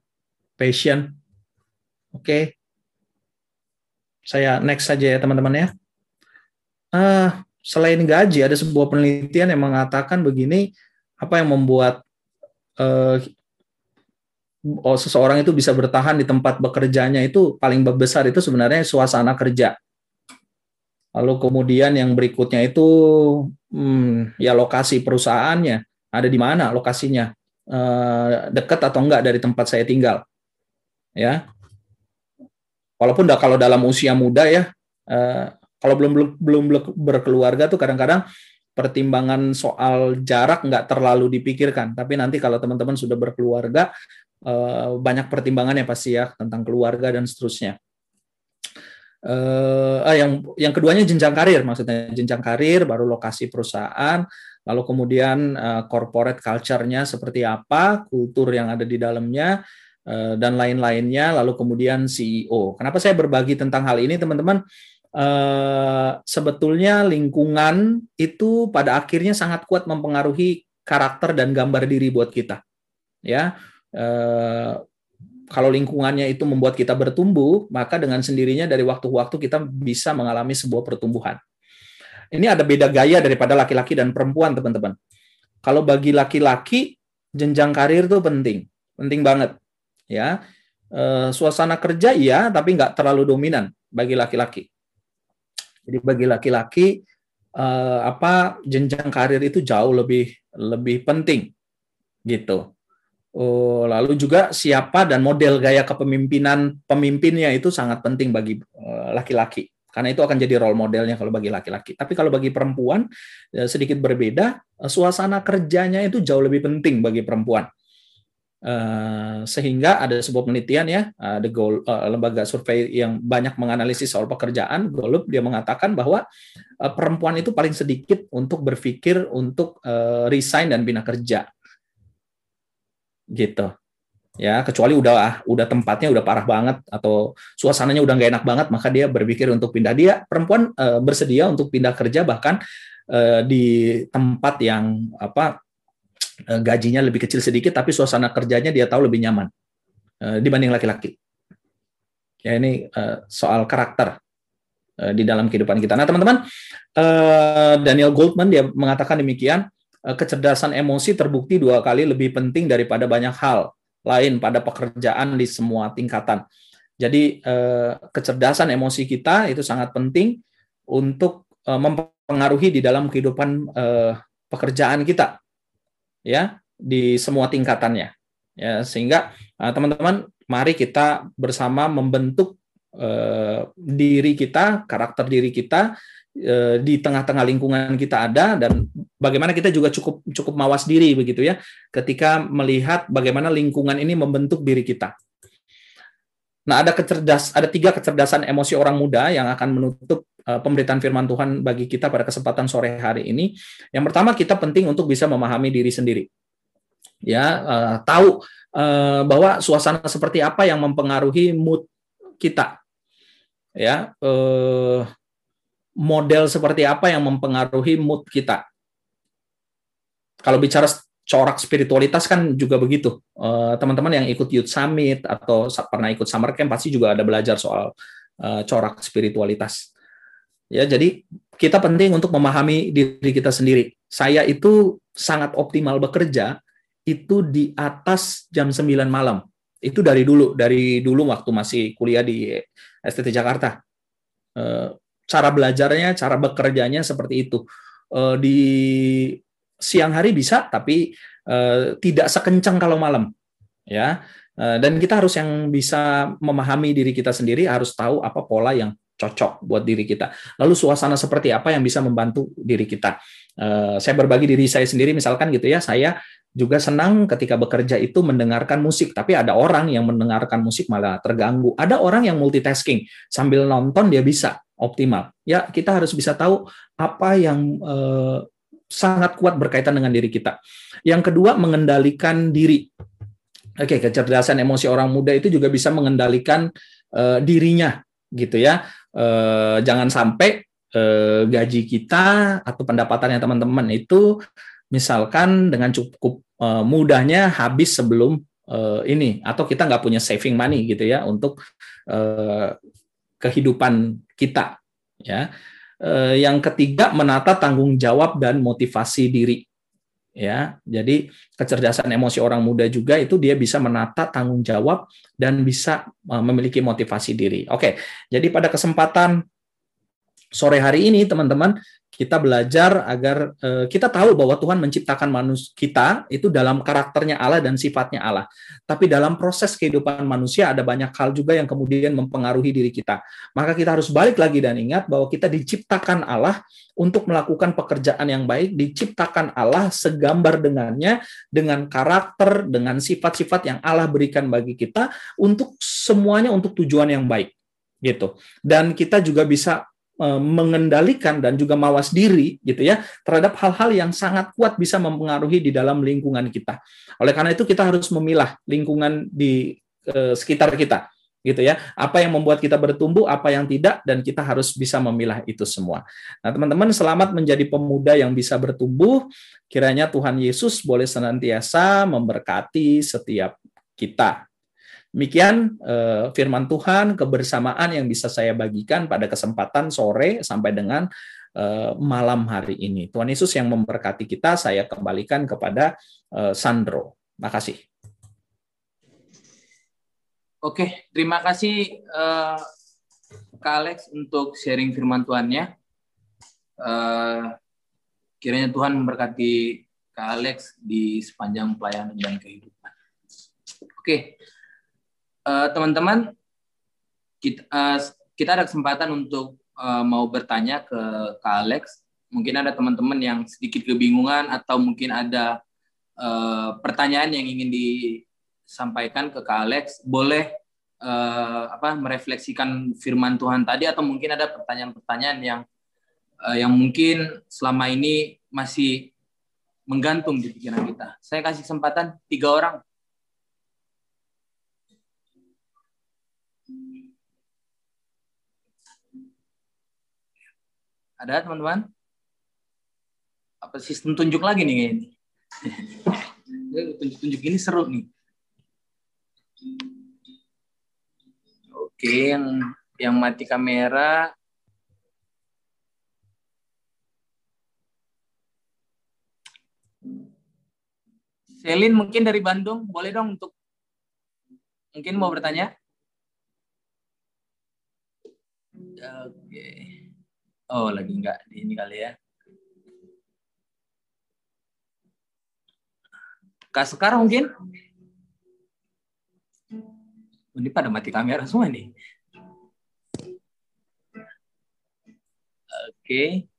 passion." Oke. Okay. Saya next saja ya teman-teman ya. Uh, selain gaji ada sebuah penelitian yang mengatakan begini, apa yang membuat uh, oh, seseorang itu bisa bertahan di tempat bekerjanya itu paling besar itu sebenarnya suasana kerja. Lalu kemudian yang berikutnya itu hmm, ya lokasi perusahaannya ada di mana lokasinya uh, dekat atau enggak dari tempat saya tinggal, ya. Walaupun kalau dalam usia muda ya, uh, kalau belum belum berkeluarga tuh kadang-kadang pertimbangan soal jarak nggak terlalu dipikirkan. Tapi nanti kalau teman-teman sudah berkeluarga, eh, banyak pertimbangannya pasti ya tentang keluarga dan seterusnya. Uh, yang yang keduanya jenjang karir maksudnya jenjang karir baru lokasi perusahaan lalu kemudian uh, corporate culture-nya seperti apa kultur yang ada di dalamnya uh, dan lain-lainnya lalu kemudian CEO kenapa saya berbagi tentang hal ini teman-teman Eh, sebetulnya lingkungan itu pada akhirnya sangat kuat mempengaruhi karakter dan gambar diri buat kita. Ya, uh, kalau lingkungannya itu membuat kita bertumbuh, maka dengan sendirinya dari waktu ke waktu kita bisa mengalami sebuah pertumbuhan. Ini ada beda gaya daripada laki-laki dan perempuan, teman-teman. Kalau bagi laki-laki, jenjang karir itu penting, penting banget. Ya, uh, suasana kerja iya, tapi nggak terlalu dominan bagi laki-laki. Jadi bagi laki-laki uh, apa jenjang karir itu jauh lebih lebih penting gitu. Uh, lalu juga siapa dan model gaya kepemimpinan pemimpinnya itu sangat penting bagi eh, laki-laki. Karena itu akan jadi role modelnya kalau bagi laki-laki. Tapi kalau bagi perempuan sedikit berbeda, suasana kerjanya itu jauh lebih penting bagi perempuan. Uh, sehingga ada sebuah penelitian ya, the goal lembaga survei yang banyak menganalisis soal pekerjaan, Golub dia mengatakan bahwa perempuan itu paling sedikit untuk berpikir untuk resign dan pindah kerja, gitu. Ya, kecuali udah udah tempatnya udah parah banget atau suasananya udah nggak enak banget, maka dia berpikir untuk pindah. Dia perempuan uh, bersedia untuk pindah kerja bahkan uh, di tempat yang apa Eh, gajinya lebih kecil sedikit, tapi suasana kerjanya dia tahu lebih nyaman uh, dibanding laki-laki. Ya ini uh, soal karakter di dalam kehidupan kita. Nah teman-teman, Daniel Goldman dia mengatakan demikian, kecerdasan emosi terbukti dua kali lebih penting daripada banyak hal lain pada pekerjaan di semua tingkatan. Jadi uh, kecerdasan emosi kita itu sangat penting untuk uh, mempengaruhi di dalam kehidupan pekerjaan kita ya di semua tingkatannya. Ya, sehingga teman-teman mari kita bersama membentuk diri kita, karakter diri kita di tengah-tengah lingkungan kita ada dan bagaimana kita juga cukup cukup mawas diri begitu ya ketika melihat bagaimana lingkungan ini membentuk diri kita. Nah, ada kecerdas ada tiga kecerdasan emosi orang muda yang akan menutup uh, pemberitaan firman Tuhan bagi kita pada kesempatan sore hari ini. Yang pertama, kita penting untuk bisa memahami diri sendiri. Ya, uh, tahu uh, bahwa suasana seperti apa yang mempengaruhi mood kita. Ya, model seperti apa yang mempengaruhi mood kita. Kalau bicara corak spiritualitas kan juga begitu. Eh, teman-teman yang ikut Youth Summit atau pernah ikut Summer Camp pasti juga ada belajar soal uh, corak spiritualitas. Ya, jadi kita penting untuk memahami diri kita sendiri. Saya itu sangat optimal bekerja itu di atas jam 9 malam. Itu dari dulu, dari dulu waktu masih kuliah di STT Jakarta. Eh, cara belajarnya, cara bekerjanya seperti itu. Eh, di siang hari bisa, tapi eh, tidak sekencang kalau malam. Ya, dan kita harus yang bisa memahami diri kita sendiri, harus tahu apa pola yang cocok buat diri kita. Lalu suasana seperti apa yang bisa membantu diri kita? Uh, saya berbagi diri saya sendiri, misalkan gitu ya, saya juga senang ketika bekerja itu mendengarkan musik, tapi ada orang yang mendengarkan musik malah terganggu. Ada orang yang multitasking sambil nonton dia bisa optimal. Ya kita harus bisa tahu apa yang uh, sangat kuat berkaitan dengan diri kita. Yang kedua mengendalikan diri. Oke, kecerdasan emosi orang muda itu juga bisa mengendalikan uh, dirinya gitu ya eh, jangan sampai eh, gaji kita atau pendapatannya teman-teman itu misalkan dengan cukup eh, mudahnya habis sebelum eh, ini atau kita nggak punya saving money gitu ya untuk eh, kehidupan kita ya yang ketiga menata tanggung jawab dan motivasi diri ya. Jadi kecerdasan emosi orang muda juga itu dia bisa menata tanggung jawab dan bisa uh, memiliki motivasi diri. Oke. Jadi pada kesempatan sore hari ini teman-teman kita belajar agar uh, kita tahu bahwa Tuhan menciptakan manusia kita itu dalam karakternya Allah dan sifatnya Allah. Tapi dalam proses kehidupan manusia ada banyak hal juga yang kemudian mempengaruhi diri kita. Maka kita harus balik lagi dan ingat bahwa kita diciptakan Allah untuk melakukan pekerjaan yang baik, diciptakan Allah segambar dengannya dengan karakter, dengan sifat-sifat yang Allah berikan bagi kita untuk semuanya untuk tujuan yang baik gitu. Dan kita juga bisa mengendalikan dan juga mawas diri gitu ya terhadap hal-hal yang sangat kuat bisa mempengaruhi di dalam lingkungan kita. Oleh karena itu kita harus memilah lingkungan di uh, sekitar kita gitu ya. Apa yang membuat kita bertumbuh, apa yang tidak dan kita harus bisa memilah itu semua. Nah, teman-teman selamat menjadi pemuda yang bisa bertumbuh. Kiranya Tuhan Yesus boleh senantiasa memberkati setiap kita. Demikian eh, firman Tuhan, kebersamaan yang bisa saya bagikan pada kesempatan sore sampai dengan eh, malam hari ini. Tuhan Yesus yang memberkati kita, saya kembalikan kepada eh, Sandro. Makasih. Oke, terima kasih uh, Kak Alex untuk sharing firman Tuhannya. Uh, kiranya Tuhan memberkati Kak Alex di sepanjang pelayanan dan kehidupan. Oke, Eh, teman-teman, kita, uh, kita ada kesempatan untuk uh, mau bertanya ke Kak Alex. Mungkin ada teman-teman yang sedikit kebingungan atau mungkin ada uh, pertanyaan yang ingin disampaikan ke Kak Alex. Boleh uh, apa merefleksikan firman Tuhan tadi atau mungkin ada pertanyaan-pertanyaan yang uh, yang mungkin selama ini masih menggantung di pikiran kita. Saya kasih kesempatan tiga orang Ada teman-teman? Apa sistem tunjuk lagi nih ini? Tunjuk-tunjuk ini seru nih. Oke, yang yang mati kamera Selin mungkin dari Bandung, boleh dong untuk mungkin mau bertanya? Oke. Oh, lagi enggak di ini kali ya. Kak sekarang mungkin? Ini pada mati kamera semua nih. Oke.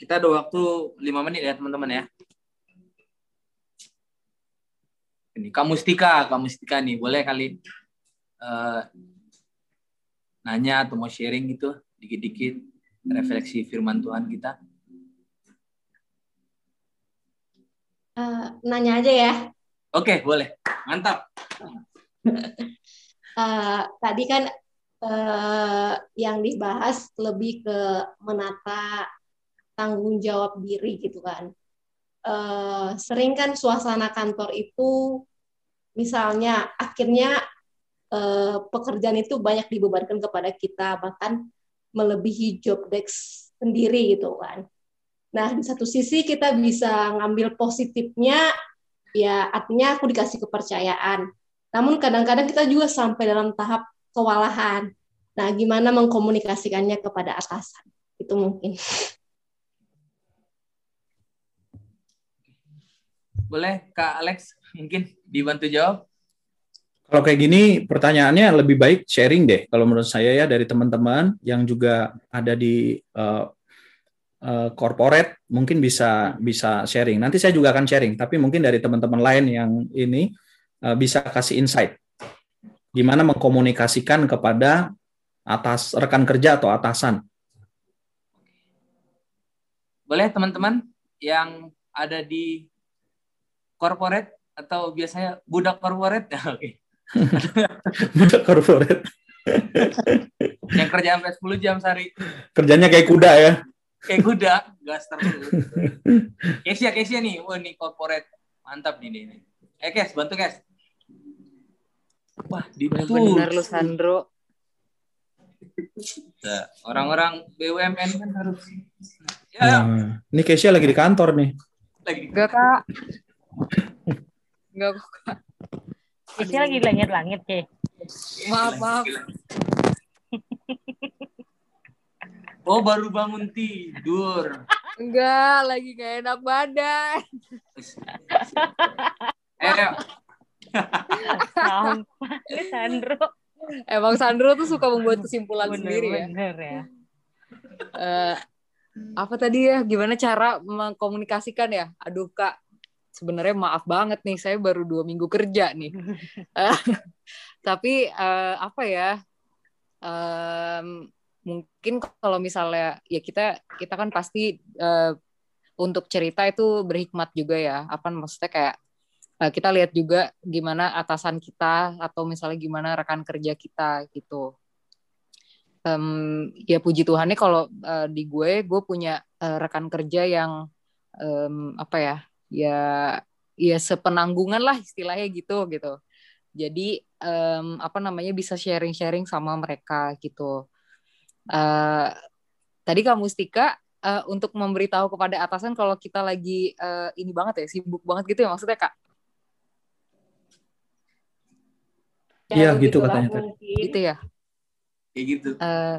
Kita ada waktu lima menit ya teman-teman ya. Ini kamu Stika, kamu Stika nih boleh kali uh, nanya atau mau sharing gitu dikit-dikit refleksi firman Tuhan kita. Uh, nanya aja ya. Oke, boleh. Mantap. uh, tadi kan uh, yang dibahas lebih ke menata tanggung jawab diri gitu kan. Uh, sering kan suasana kantor itu misalnya akhirnya eh, pekerjaan itu banyak dibebankan kepada kita bahkan melebihi job desk sendiri gitu kan. Nah, di satu sisi kita bisa ngambil positifnya ya artinya aku dikasih kepercayaan. Namun kadang-kadang kita juga sampai dalam tahap kewalahan. Nah, gimana mengkomunikasikannya kepada atasan? Itu mungkin. Boleh Kak Alex mungkin dibantu jawab? Kalau kayak gini pertanyaannya lebih baik sharing deh kalau menurut saya ya dari teman-teman yang juga ada di uh, uh, corporate mungkin bisa bisa sharing. Nanti saya juga akan sharing, tapi mungkin dari teman-teman lain yang ini uh, bisa kasih insight gimana mengkomunikasikan kepada atas rekan kerja atau atasan. Boleh teman-teman yang ada di corporate atau biasanya budak corporate? Oke. budak corporate. yang kerja sampai 10 jam sehari. Kerjanya kayak kuda ya. Kayak kuda, gas terus. Kesia, Kesia nih. Wah, nih corporate. Mantap nih, nih. Eh, Kes, bantu, Kes. Wah, di Bener lu, Sandro. Nah, orang-orang BUMN kan harus ya. Nah, ini Kesia lagi di kantor nih. Lagi. Enggak, Kak. Enggak kok, Kak. Lagi langit-langit, Ke. Maaf, maaf. Oh, baru bangun tidur. Enggak, lagi gak enak badan. Eh, Sampai Sandro. Emang Sandro tuh suka membuat kesimpulan Bener, sendiri ya. bener ya. Eh, apa tadi ya? Gimana cara mengkomunikasikan ya? Aduh kak, sebenarnya maaf banget nih, saya baru dua minggu kerja nih. Eh, tapi eh, apa ya? Em, mungkin kalau misalnya ya kita kita kan pasti eh, untuk cerita itu berhikmat juga ya. Apa maksudnya kayak eh, kita lihat juga gimana atasan kita atau misalnya gimana rekan kerja kita gitu. Em, ya puji Tuhannya kalau eh, di gue gue punya eh, rekan kerja yang em, apa ya ya ya sepenanggungan lah istilahnya gitu gitu. Jadi em, apa namanya bisa sharing-sharing sama mereka gitu. Eh, tadi Kak Mustika eh, untuk memberitahu kepada atasan kalau kita lagi eh, ini banget ya sibuk banget gitu ya maksudnya Kak. Iya, gitu begitulah katanya tadi. Gitu ya. kayak gitu. Eh,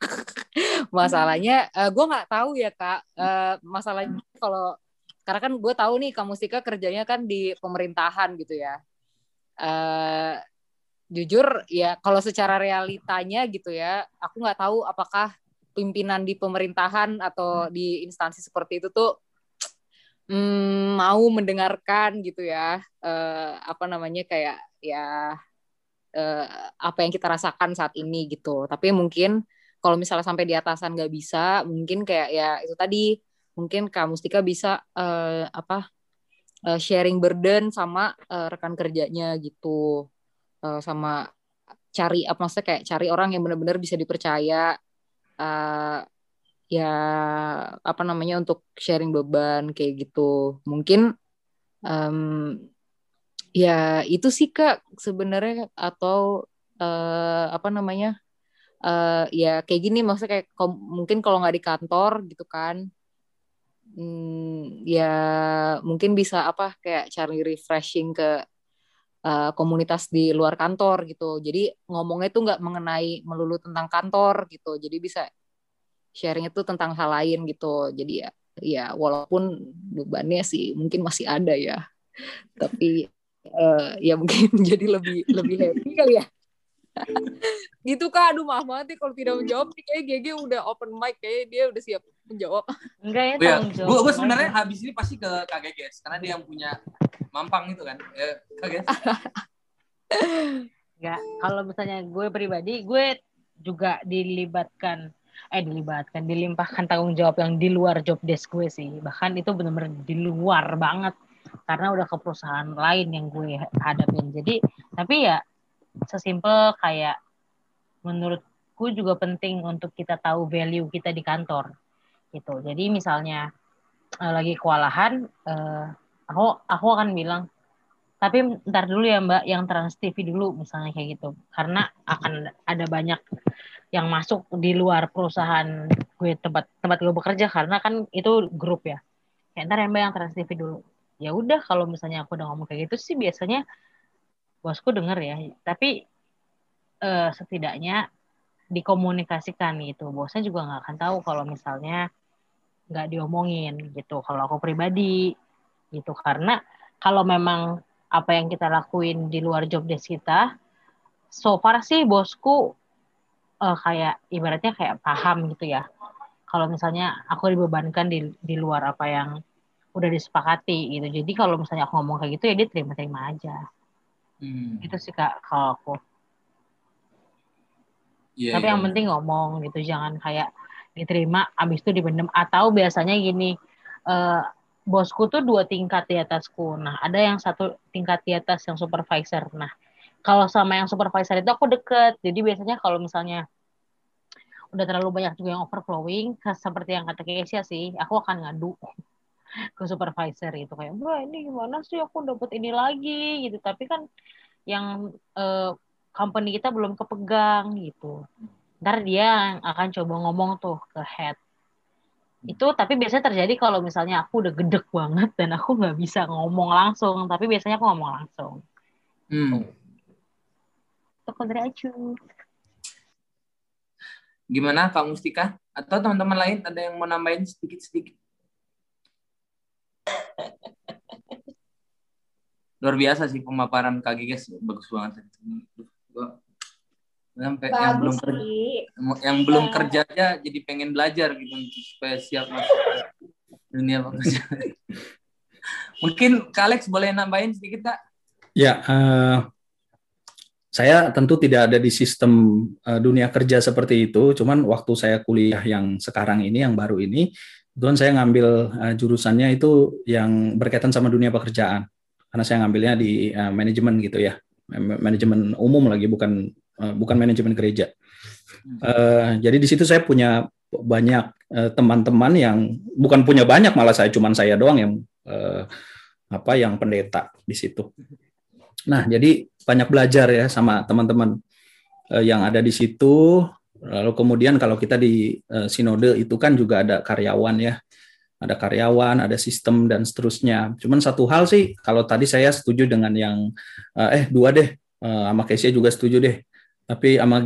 masalahnya gue nggak tahu ya kak Eh, masalahnya kalau karena kan gue tahu nih kamu Mustika kerjanya kan di pemerintahan gitu ya. Eh, jujur ya kalau secara realitanya gitu ya aku nggak tahu apakah pimpinan di pemerintahan atau di instansi seperti itu tuh mm, mau mendengarkan gitu ya. Eh, apa namanya kayak ya eh, apa yang kita rasakan saat ini gitu. Tapi mungkin kalau misalnya sampai di atasan nggak bisa mungkin kayak ya itu tadi mungkin Kak Mustika bisa eh, apa eh, sharing burden sama eh, rekan kerjanya gitu. Eh, sama cari apa maksudnya kayak cari orang yang benar-benar bisa dipercaya eh, ya apa namanya untuk sharing beban kayak gitu. Mungkin em, ya itu sih kak sebenarnya atau eh, apa namanya eh, ya kayak gini maksudnya kayak mungkin kalau nggak di kantor gitu kan hmm, ya mungkin bisa apa kayak cari refreshing ke uh, komunitas di luar kantor gitu. Jadi ngomongnya tuh nggak mengenai melulu tentang kantor gitu. Jadi bisa sharing itu tentang hal lain gitu. Jadi ya ya walaupun bebannya sih mungkin masih ada ya. Tapi uh, ya mungkin jadi lebih lebih happy kali ya. gitu kak, aduh maaf banget nih kalau tidak menjawab kayak GG udah open mic kayak dia udah siap menjawab. Enggak ya, Oh ya, tanggung jawab. gue gue sebenarnya habis ini pasti ke Kak Geges karena dia yang punya mampang itu kan. Ya, Kak Geges. Enggak, kalau misalnya gue pribadi, gue juga dilibatkan eh dilibatkan, dilimpahkan tanggung jawab yang di luar job desk gue sih. Bahkan itu benar-benar di luar banget karena udah ke perusahaan lain yang gue hadapin. Jadi, tapi ya sesimpel kayak menurutku juga penting untuk kita tahu value kita di kantor gitu. Jadi misalnya eh, lagi kewalahan, eh, aku aku akan bilang tapi ntar dulu ya Mbak, yang Trans TV dulu misalnya kayak gitu. Karena akan ada banyak yang masuk di luar perusahaan gue tempat tempat gue bekerja karena kan itu grup ya. Kayak ntar ya Mbak yang Trans TV dulu. Ya udah kalau misalnya aku udah ngomong kayak gitu sih biasanya bosku denger ya. Tapi eh, setidaknya dikomunikasikan gitu. Bosnya juga nggak akan tahu kalau misalnya nggak diomongin gitu. Kalau aku pribadi gitu karena kalau memang apa yang kita lakuin di luar job desk kita so far sih bosku uh, kayak ibaratnya kayak paham gitu ya kalau misalnya aku dibebankan di di luar apa yang udah disepakati gitu jadi kalau misalnya aku ngomong kayak gitu ya dia terima-terima aja hmm. gitu sih kak kalau aku yeah, tapi yeah. yang penting ngomong gitu jangan kayak diterima abis itu dibendem atau biasanya gini uh, bosku tuh dua tingkat di atasku. Nah, ada yang satu tingkat di atas yang supervisor. Nah, kalau sama yang supervisor itu aku deket. Jadi biasanya kalau misalnya udah terlalu banyak juga yang overflowing, seperti yang kata Kesia sih, aku akan ngadu ke supervisor itu kayak, wah ini gimana sih aku dapat ini lagi gitu. Tapi kan yang uh, company kita belum kepegang gitu. Ntar dia akan coba ngomong tuh ke head. Itu tapi biasanya terjadi kalau misalnya aku udah gedek banget dan aku nggak bisa ngomong langsung tapi biasanya aku ngomong langsung. Hmm. Toko acu gimana kak Mustika? Atau teman-teman lain ada yang mau nambahin sedikit-sedikit? Luar biasa sih pemaparan kak bagus banget sampai yang belum kerja yang belum iya. kerja aja jadi pengen belajar gitu supaya siap masuk dunia pekerjaan. Mungkin Kak Alex boleh nambahin sedikit Kak? Ya, uh, saya tentu tidak ada di sistem uh, dunia kerja seperti itu. Cuman waktu saya kuliah yang sekarang ini, yang baru ini, Tuhan saya ngambil uh, jurusannya itu yang berkaitan sama dunia pekerjaan. Karena saya ngambilnya di uh, manajemen gitu ya, manajemen umum lagi, bukan uh, bukan manajemen gereja. Uh, jadi di situ saya punya banyak uh, teman-teman yang bukan punya banyak malah saya cuman saya doang yang uh, apa yang pendeta di situ. Nah, jadi banyak belajar ya sama teman-teman uh, yang ada di situ. Lalu kemudian kalau kita di uh, sinode itu kan juga ada karyawan ya. Ada karyawan, ada sistem dan seterusnya. Cuman satu hal sih kalau tadi saya setuju dengan yang uh, eh dua deh uh, sama Kesia juga setuju deh tapi sama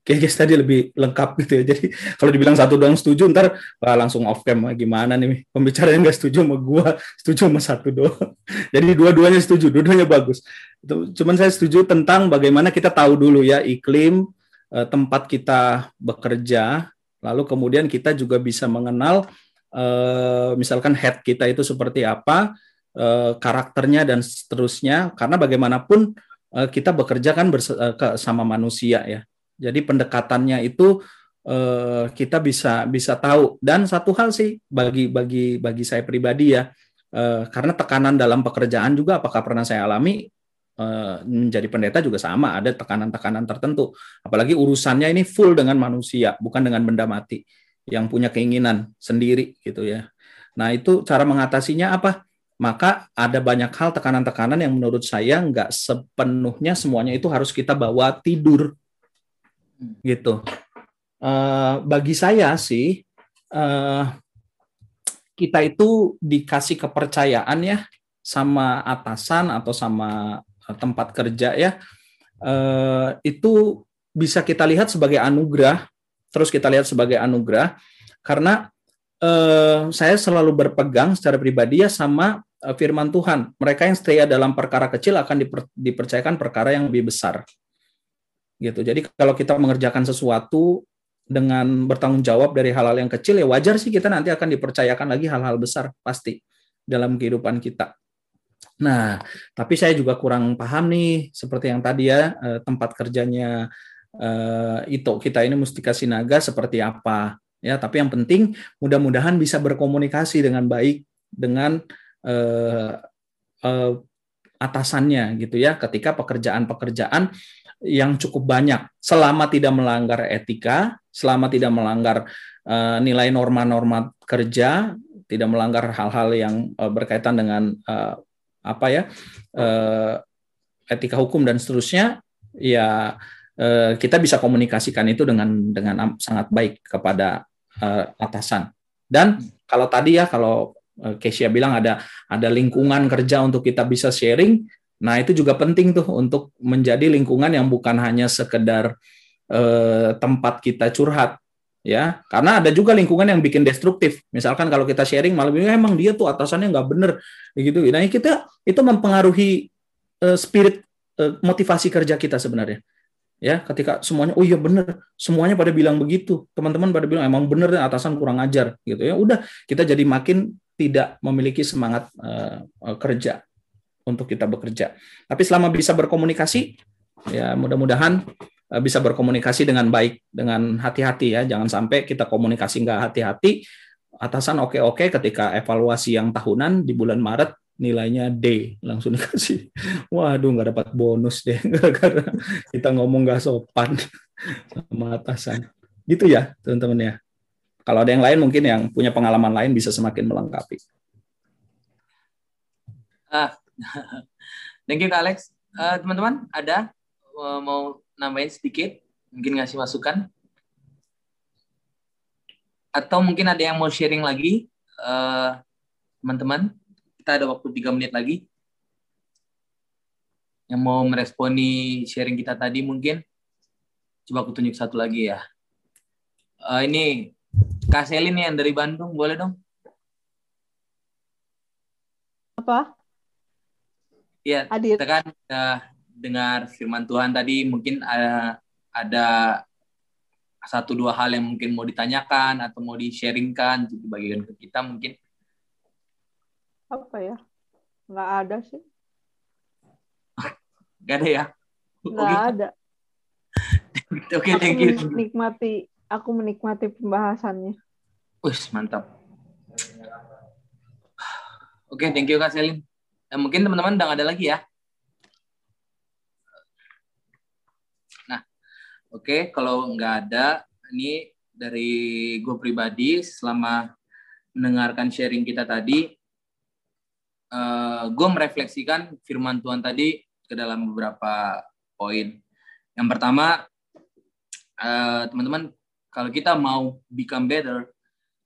Geges tadi lebih lengkap gitu ya. Jadi kalau dibilang satu doang setuju, ntar wah, langsung off cam gimana nih pembicaranya nggak setuju sama gua, setuju sama satu doang. Jadi dua-duanya setuju, dua-duanya bagus. Cuman saya setuju tentang bagaimana kita tahu dulu ya iklim eh, tempat kita bekerja, lalu kemudian kita juga bisa mengenal eh, misalkan head kita itu seperti apa, eh, karakternya dan seterusnya. Karena bagaimanapun Eh, kita bekerja kan bersama sama manusia ya. Jadi pendekatannya itu uh, kita bisa bisa tahu. Dan satu hal sih bagi bagi bagi saya pribadi ya, karena tekanan dalam pekerjaan juga apakah pernah saya alami menjadi pendeta juga sama ada tekanan-tekanan tertentu. Apalagi urusannya ini full dengan manusia, bukan dengan benda mati yang punya keinginan sendiri gitu ya. Nah itu cara mengatasinya apa? Maka ada banyak hal tekanan-tekanan yang menurut saya nggak sepenuhnya semuanya itu harus kita bawa tidur. Gitu. Uh, bagi saya sih uh, kita itu dikasih kepercayaan ya sama atasan atau sama eh, tempat kerja ya. Uh, itu bisa kita lihat sebagai anugerah terus kita lihat sebagai anugerah. Karena uh, saya selalu berpegang secara pribadi ya sama firman Tuhan. Mereka yang setia dalam perkara kecil akan diper, dipercayakan perkara yang lebih besar. Gitu. Jadi kalau kita mengerjakan sesuatu dengan bertanggung jawab dari hal-hal yang kecil ya wajar sih kita nanti akan dipercayakan lagi hal-hal besar pasti dalam kehidupan kita. Nah, tapi saya juga kurang paham nih seperti yang tadi ya eh, tempat kerjanya eh, itu kita ini Mustika Sinaga seperti apa ya. Tapi yang penting mudah-mudahan bisa berkomunikasi dengan baik dengan eh, eh, atasannya gitu ya ketika pekerjaan-pekerjaan yang cukup banyak. Selama tidak melanggar etika, selama tidak melanggar eh, nilai norma-norma kerja, tidak melanggar hal-hal yang eh, berkaitan dengan eh, apa ya uh, etika hukum dan seterusnya ya uh, kita bisa komunikasikan itu dengan dengan sangat baik kepada uh, atasan. Dan kalau tadi ya kalau Kesia bilang ada ada lingkungan kerja untuk kita bisa sharing. Nah itu juga penting tuh untuk menjadi lingkungan yang bukan hanya sekedar uh, tempat kita curhat ya. Karena ada juga lingkungan yang bikin destruktif. Misalkan kalau kita sharing malah bilang emang dia tuh atasannya nggak bener gitu. Nah kita itu mempengaruhi uh, spirit uh, motivasi kerja kita sebenarnya ya. Ketika semuanya oh iya bener. Semuanya pada bilang begitu. Teman-teman pada bilang emang bener atasan kurang ajar gitu ya. Udah kita jadi makin tidak memiliki semangat uh, kerja untuk kita bekerja tapi selama bisa berkomunikasi ya mudah-mudahan Eh, bisa berkomunikasi dengan baik, dengan hati-hati ya. Jangan sampai kita komunikasi nggak hati-hati, atasan oke-oke ketika evaluasi yang tahunan di bulan Maret nilainya D langsung dikasih. Waduh nggak dapat bonus deh karena kita ngomong nggak sopan sama atasan. Gitu ya teman-teman ya. Kalau ada yang lain mungkin yang punya pengalaman lain bisa semakin melengkapi. Ah, thank you Kak Alex. Uh, teman-teman ada uh, mau nambahin sedikit, mungkin ngasih masukan? Atau mungkin ada yang mau sharing lagi, eh, teman-teman? Kita ada waktu tiga menit lagi. Yang mau meresponi sharing kita tadi mungkin? Coba aku tunjuk satu lagi ya. Uh, ini Kak Selin yang dari Bandung, boleh dong? Apa? Iya, kita kan uh, dengar firman Tuhan tadi mungkin ada, ada satu dua hal yang mungkin mau ditanyakan atau mau di-sharingkan untuk dibagikan ke kita mungkin. Apa ya? Nggak ada sih. Nggak ada ya? Nggak okay. ada. Oke okay, thank you. menikmati aku menikmati pembahasannya Wih, mantap. Oke okay, thank you kak Selin nah, mungkin teman-teman udah ada lagi ya? Oke, kalau nggak ada, ini dari gue pribadi selama mendengarkan sharing kita tadi, uh, eh, gue merefleksikan firman Tuhan tadi ke dalam beberapa poin. Yang pertama, uh, teman-teman, kalau kita mau become better,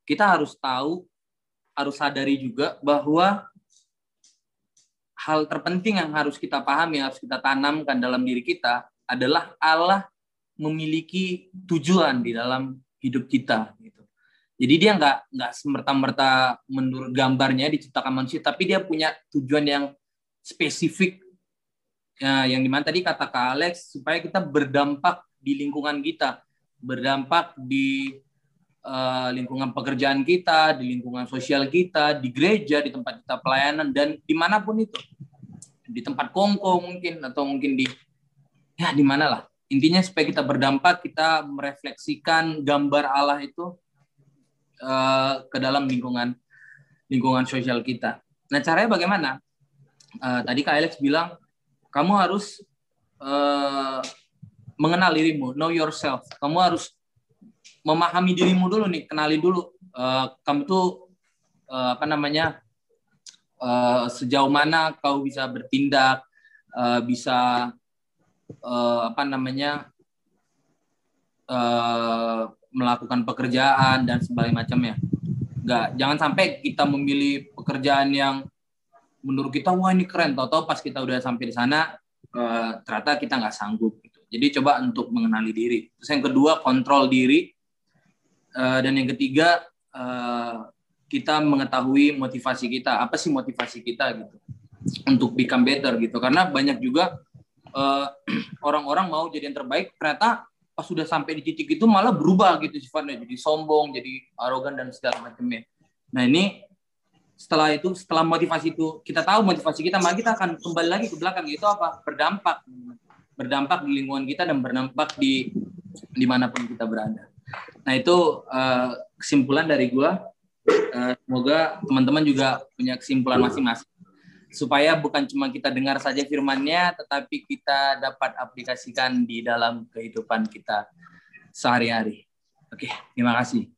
kita harus tahu, harus sadari juga bahwa hal terpenting yang harus kita pahami, harus kita tanamkan dalam diri kita adalah Allah memiliki tujuan di dalam hidup kita gitu. Jadi dia nggak nggak semerta-merta menurut gambarnya diciptakan manusia, tapi dia punya tujuan yang spesifik ya, yang di mana tadi kata Kak Alex supaya kita berdampak di lingkungan kita, berdampak di uh, lingkungan pekerjaan kita, di lingkungan sosial kita, di gereja, di tempat kita pelayanan dan di mana pun itu, di tempat kongko mungkin atau mungkin di ya di mana lah intinya supaya kita berdampak kita merefleksikan gambar Allah itu uh, ke dalam lingkungan lingkungan sosial kita. Nah caranya bagaimana? Uh, tadi Kak Alex bilang kamu harus uh, mengenal dirimu, know yourself. Kamu harus memahami dirimu dulu nih, kenali dulu. Uh, kamu tuh uh, apa namanya uh, sejauh mana kau bisa bertindak, uh, bisa uh, apa namanya uh, melakukan pekerjaan dan sebagainya macamnya. Enggak, jangan sampai kita memilih pekerjaan yang menurut kita wah ini keren, tahu-tahu pas kita udah sampai di sana uh, ternyata kita nggak sanggup gitu. Jadi coba untuk mengenali diri. Terus yang kedua kontrol diri uh, dan yang ketiga uh, kita mengetahui motivasi kita. Apa sih motivasi kita gitu? Untuk become better gitu. Karena banyak juga eh, orang-orang mau jadi yang terbaik ternyata pas sudah sampai di titik itu malah berubah gitu sifatnya. Jadi sombong jadi arogan dan segala macamnya. Nah ini setelah itu setelah motivasi itu kita tahu motivasi kita maka kita akan kembali lagi ke belakang. Itu apa? Berdampak. Berdampak di lingkungan kita dan berdampak di di mana pun kita berada nah itu uh, kesimpulan dari gua uh, semoga teman-teman juga punya kesimpulan masing-masing supaya bukan cuma kita dengar saja firman-Nya tetapi kita dapat aplikasikan di dalam kehidupan kita sehari-hari. Oke, terima kasih.